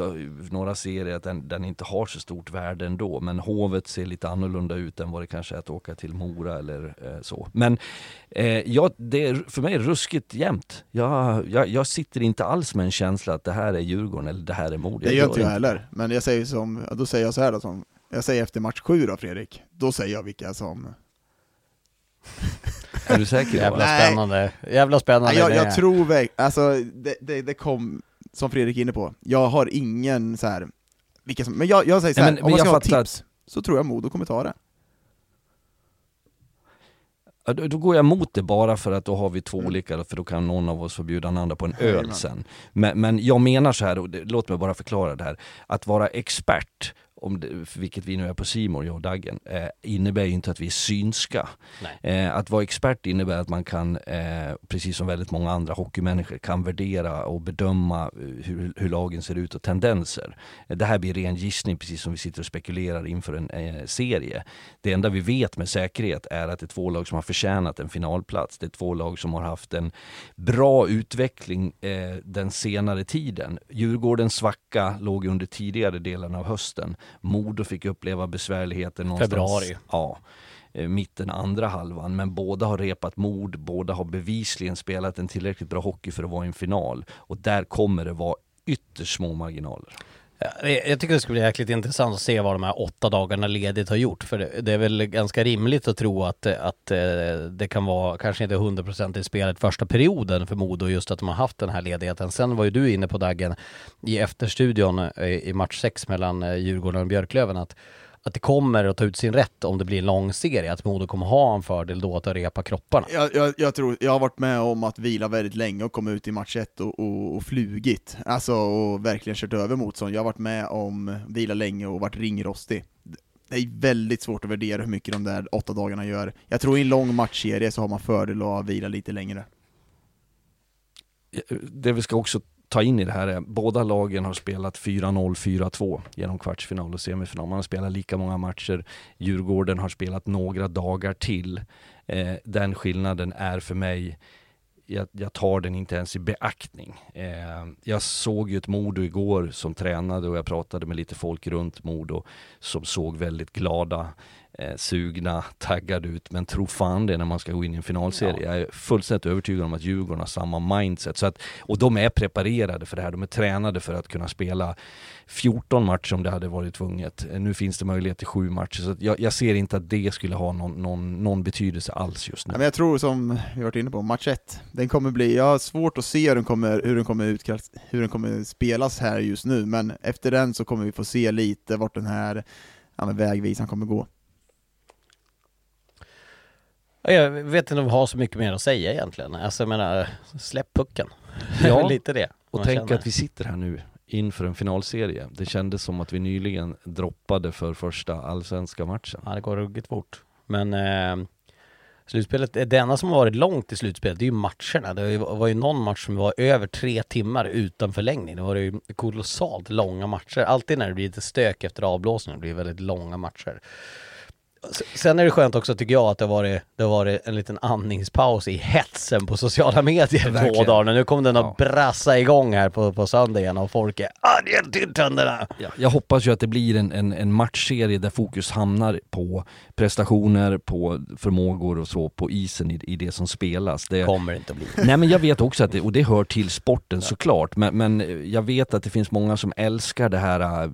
[SPEAKER 2] några serier, att den, den inte har så stort värde ändå. Men Hovet ser lite annorlunda ut än vad det kanske är att åka till Mora eller eh, så. Men eh, ja, det är för mig ruskigt jämnt. Jag, jag, jag sitter inte alls med en känsla att det här är Djurgården eller det här är Modo.
[SPEAKER 3] Det gör inte jag heller, men jag säger som, då säger jag så här då, som, jag säger efter match sju då Fredrik, då säger jag vilka som...
[SPEAKER 2] Är du säker?
[SPEAKER 1] Jävla?
[SPEAKER 3] Nej.
[SPEAKER 1] spännande, jävla spännande
[SPEAKER 3] Nej, jag, jag tror väl, alltså det, det, det kom, som Fredrik är inne på, jag har ingen så här vilka som, men jag, jag säger så här,
[SPEAKER 2] Nej, men-
[SPEAKER 3] om
[SPEAKER 2] men
[SPEAKER 3] man ska
[SPEAKER 2] jag
[SPEAKER 3] ha
[SPEAKER 2] fattar
[SPEAKER 3] tips, så tror jag Modo kommer ta det.
[SPEAKER 2] Ja, då, då går jag emot det bara för att då har vi två
[SPEAKER 3] Mm.
[SPEAKER 2] olika, för då kan någon av oss få bjuda den andra på en öl sen. Men, men jag menar så här, och det, låt mig bara förklara det här, att vara expert om det, vilket vi nu är på Simor, jag och Daggen, eh, innebär ju inte att vi är synska. Eh, att vara expert innebär att man kan, eh, precis som väldigt många andra hockeymänniskor, kan värdera och bedöma eh, hur, hur lagen ser ut och tendenser. Eh, det här blir ren gissning, precis som vi sitter och spekulerar inför en eh, serie. Det enda vi vet med säkerhet är att det är två lag som har förtjänat en finalplats. Det är två lag som har haft en bra utveckling den senare tiden. Djurgårdens svacka låg under tidigare delen av hösten. Modo fick uppleva besvärligheter någonstans.
[SPEAKER 1] Februari.
[SPEAKER 2] Ja eh, mitten andra halvan, men båda har repat mod, båda har bevisligen spelat en tillräckligt bra hockey för att vara i en final. Och där kommer det vara ytterst små marginaler.
[SPEAKER 1] Jag tycker det ska bli jäkligt intressant att se vad de här åtta dagarna ledigt har gjort. För det, är väl ganska rimligt att tro att, att eh, det kan vara, kanske inte 100% i spelet första perioden för Modo, just att de har haft den här ledigheten. Sen var ju du inne på Daggen i efterstudion eh, i match 6 mellan eh, Djurgården och Björklöven att att det kommer att ta ut sin rätt om det blir en lång serie, att Modo kommer ha en fördel då att repa kropparna.
[SPEAKER 3] Jag, jag, jag, tror, jag har varit med om att vila väldigt länge och komma ut i match 1 och, och, och flugit. Alltså, och verkligen kört över motstånd. Jag har varit med om vila länge och varit ringrostig. Det är väldigt svårt att värdera hur mycket de där åtta dagarna gör. Jag tror i en lång matchserie så har man fördel att vila lite längre.
[SPEAKER 2] Det vi ska också ta in i det här är, båda lagen har spelat 4-0, 4-2 genom kvartsfinal och semifinal. Man har spelat lika många matcher. Djurgården har spelat några dagar till. Eh, den skillnaden är för mig jag, jag, tar den inte ens i beaktning. Eh, jag såg ju ett Modo igår som tränade och jag pratade med lite folk runt Modo som såg väldigt glada eh, sugna, taggade ut, men tro fan det när man ska gå in i en finalserie. Ja. Jag är fullständigt övertygad om att Djurgården har samma mindset. Så att, och de är preparerade för det här, de är tränade för att kunna spela 14 matcher om det hade varit tvunget. Nu finns det möjlighet till sju matcher, så jag, jag, ser inte att det skulle ha någon, någon, någon betydelse alls just nu.
[SPEAKER 3] Ja, men jag tror som vi varit inne på, match 1, den kommer bli, jag har svårt att se hur den kommer, hur den kommer, utkast, hur den kommer spelas här just nu, men efter den så kommer vi få se lite vart den här ja, vägvisan kommer gå.
[SPEAKER 1] Jag vet inte om vi har så mycket mer att säga egentligen. Alltså jag menar, släpp pucken.
[SPEAKER 2] Ja,
[SPEAKER 1] lite det.
[SPEAKER 2] Och tänk att vi sitter här nu inför en finalserie. Det kändes som att vi nyligen droppade för första allsvenska matchen.
[SPEAKER 1] Ja, det går ruggigt fort. Men eh, slutspelet, det enda som har varit långt i slutspelet, det är ju matcherna. Det var ju någon match som var över tre timmar utan förlängning. Det var ju kolossalt långa matcher. Alltid när det blir lite stök efter avblåsningen, det blir väldigt långa matcher. Sen är det skönt också tycker jag att det har varit, det har varit en liten andningspaus i hetsen på sociala medier Verkligen. två dagar. Nu kommer den att ja. brassa igång här på, på söndag igen och folk är ah, till tänderna.
[SPEAKER 2] Ja, jag hoppas ju att det blir en, en, en matchserie där fokus hamnar på prestationer, på förmågor och så på isen i, i det som spelas. Det
[SPEAKER 1] kommer inte att bli.
[SPEAKER 2] Nej men jag vet också att det, och det hör till sporten ja. såklart, men, men jag vet att det finns många som älskar det här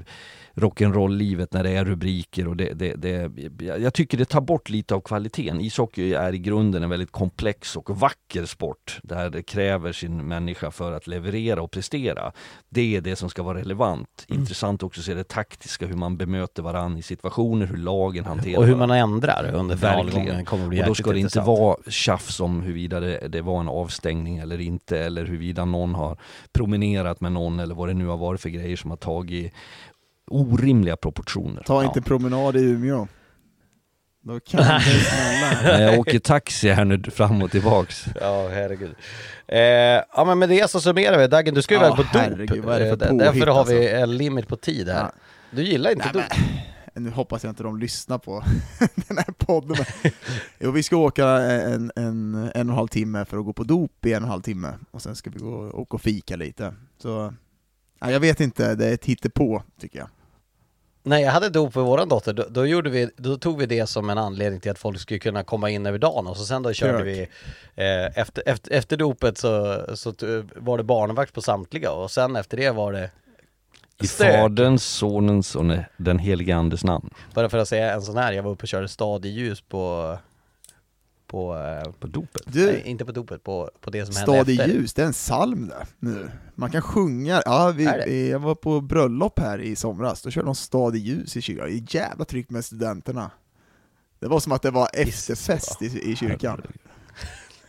[SPEAKER 2] rock'n'roll-livet när det är rubriker och det, det, det, jag tycker det tar bort lite av kvaliteten. Ishockey är i grunden en väldigt komplex och vacker sport där det kräver sin människa för att leverera och prestera. Det är det som ska vara relevant. Mm. Intressant också att se det taktiska, hur man bemöter varandra i situationer, hur lagen hanterar
[SPEAKER 1] Och hur man ändrar under finalgången kommer bli
[SPEAKER 2] Och då ska det inte vara tjafs om huruvida det, det var en avstängning eller inte eller huruvida någon har promenerat med någon eller vad det nu har varit för grejer som har tagit orimliga proportioner.
[SPEAKER 3] Ta inte promenad i Umeå. Då kan det smälla.
[SPEAKER 2] jag åker taxi här nu fram och tillbaks.
[SPEAKER 1] Ja, herregud. Eh, ja men med det så summerar vi. Daggen, du ska ju ja, väl på herregud, dop? Vad är det för eh, Därför har vi alltså? en limit på tid här. Ja. Du gillar inte Nej, dop?
[SPEAKER 3] Men, nu hoppas jag inte de lyssnar på den här podden. jo, vi ska åka en, en, en och en halv timme för att gå på dop i en och en halv timme, och sen ska vi gå och åka och fika lite. Så, ja, jag vet inte, det är ett hittepå tycker jag.
[SPEAKER 1] När jag hade dop för våran dotter, då, då, gjorde vi, då tog vi det som en anledning till att folk skulle kunna komma in över dagen. Och så sen då körde Kirk. vi eh, efter, efter, efter dopet så, så var det barnvakt på samtliga. Och sen efter det var det
[SPEAKER 2] i Faderns, Sonens och den helige Andes namn.
[SPEAKER 1] Bara för att säga en sån här, jag var uppe och körde stadieljus på på,
[SPEAKER 2] eh, på dopet?
[SPEAKER 1] Du, nej, inte på dopet, på, på det som
[SPEAKER 3] hände
[SPEAKER 1] efter.
[SPEAKER 3] Stad i ljus, det är en psalm där nu. Man kan sjunga, ja, vi, jag var på bröllop här i somras, då körde de Stad i ljus i kyrkan, det är jävla tryck med studenterna. Det var som att det var efterfest i, i kyrkan.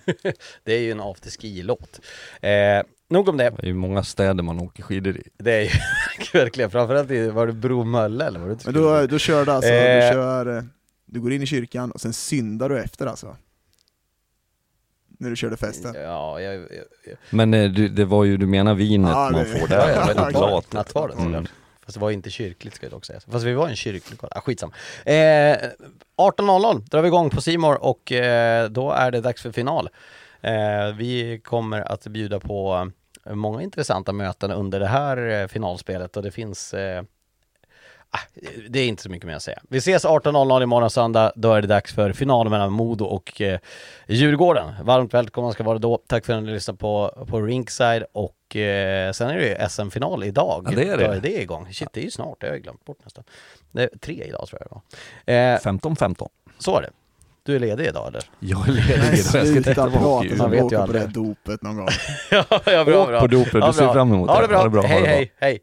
[SPEAKER 1] det är ju en afterski-låt. Eh, nog om det.
[SPEAKER 2] Det är ju många städer man åker skidor i.
[SPEAKER 1] Det är ju verkligen, framförallt i, var det Bromölle eller var det
[SPEAKER 3] Men då, då kör du alltså,
[SPEAKER 1] Eh.
[SPEAKER 3] du kör, eh, du går in i kyrkan och sen syndar du efter alltså? När du körde festen?
[SPEAKER 1] Ja, jag, jag, jag,
[SPEAKER 2] Men eh, du, det var ju, du menar vinet
[SPEAKER 3] Ja,
[SPEAKER 2] man
[SPEAKER 3] det-
[SPEAKER 2] får där?
[SPEAKER 1] ja, det var
[SPEAKER 2] på
[SPEAKER 1] nattvarden.
[SPEAKER 2] Mm.
[SPEAKER 1] Fast det var inte kyrkligt ska jag dock säga. Fast vi var en kyrklig lokal. Ah, skitsam. Eh, 18.00 drar vi igång på Simor och eh, då är det dags för final. Eh, vi kommer att bjuda på många intressanta möten under det här eh, finalspelet och det finns eh, det är inte så mycket mer att säga. Vi ses 18.00 imorgon söndag. Då är det dags för final mellan Modo och eh, Djurgården. Varmt välkomna ska vara då. Tack för att ni lyssnade på, på Rinkside och eh, sen är det ju SM-final idag.
[SPEAKER 2] Ja, det är det.
[SPEAKER 1] Då är det igång. Shit, det är ju snart. Det har jag glömt bort nästan. Det är tre idag tror jag det var. Eh,
[SPEAKER 2] 15-15.
[SPEAKER 1] så är det. Du är ledig idag eller?
[SPEAKER 2] Jag är ledig
[SPEAKER 3] Nej,
[SPEAKER 2] idag, jag ska titta på hockey.
[SPEAKER 1] Man vet ju
[SPEAKER 3] åka på det
[SPEAKER 1] aldrig.
[SPEAKER 3] dopet någon gång.
[SPEAKER 1] ja, ja,
[SPEAKER 2] Åk på dopet, du ser fram emot
[SPEAKER 1] det. bra.
[SPEAKER 2] Ha det bra, ha
[SPEAKER 1] hej,
[SPEAKER 2] det bra.
[SPEAKER 1] hej, hej.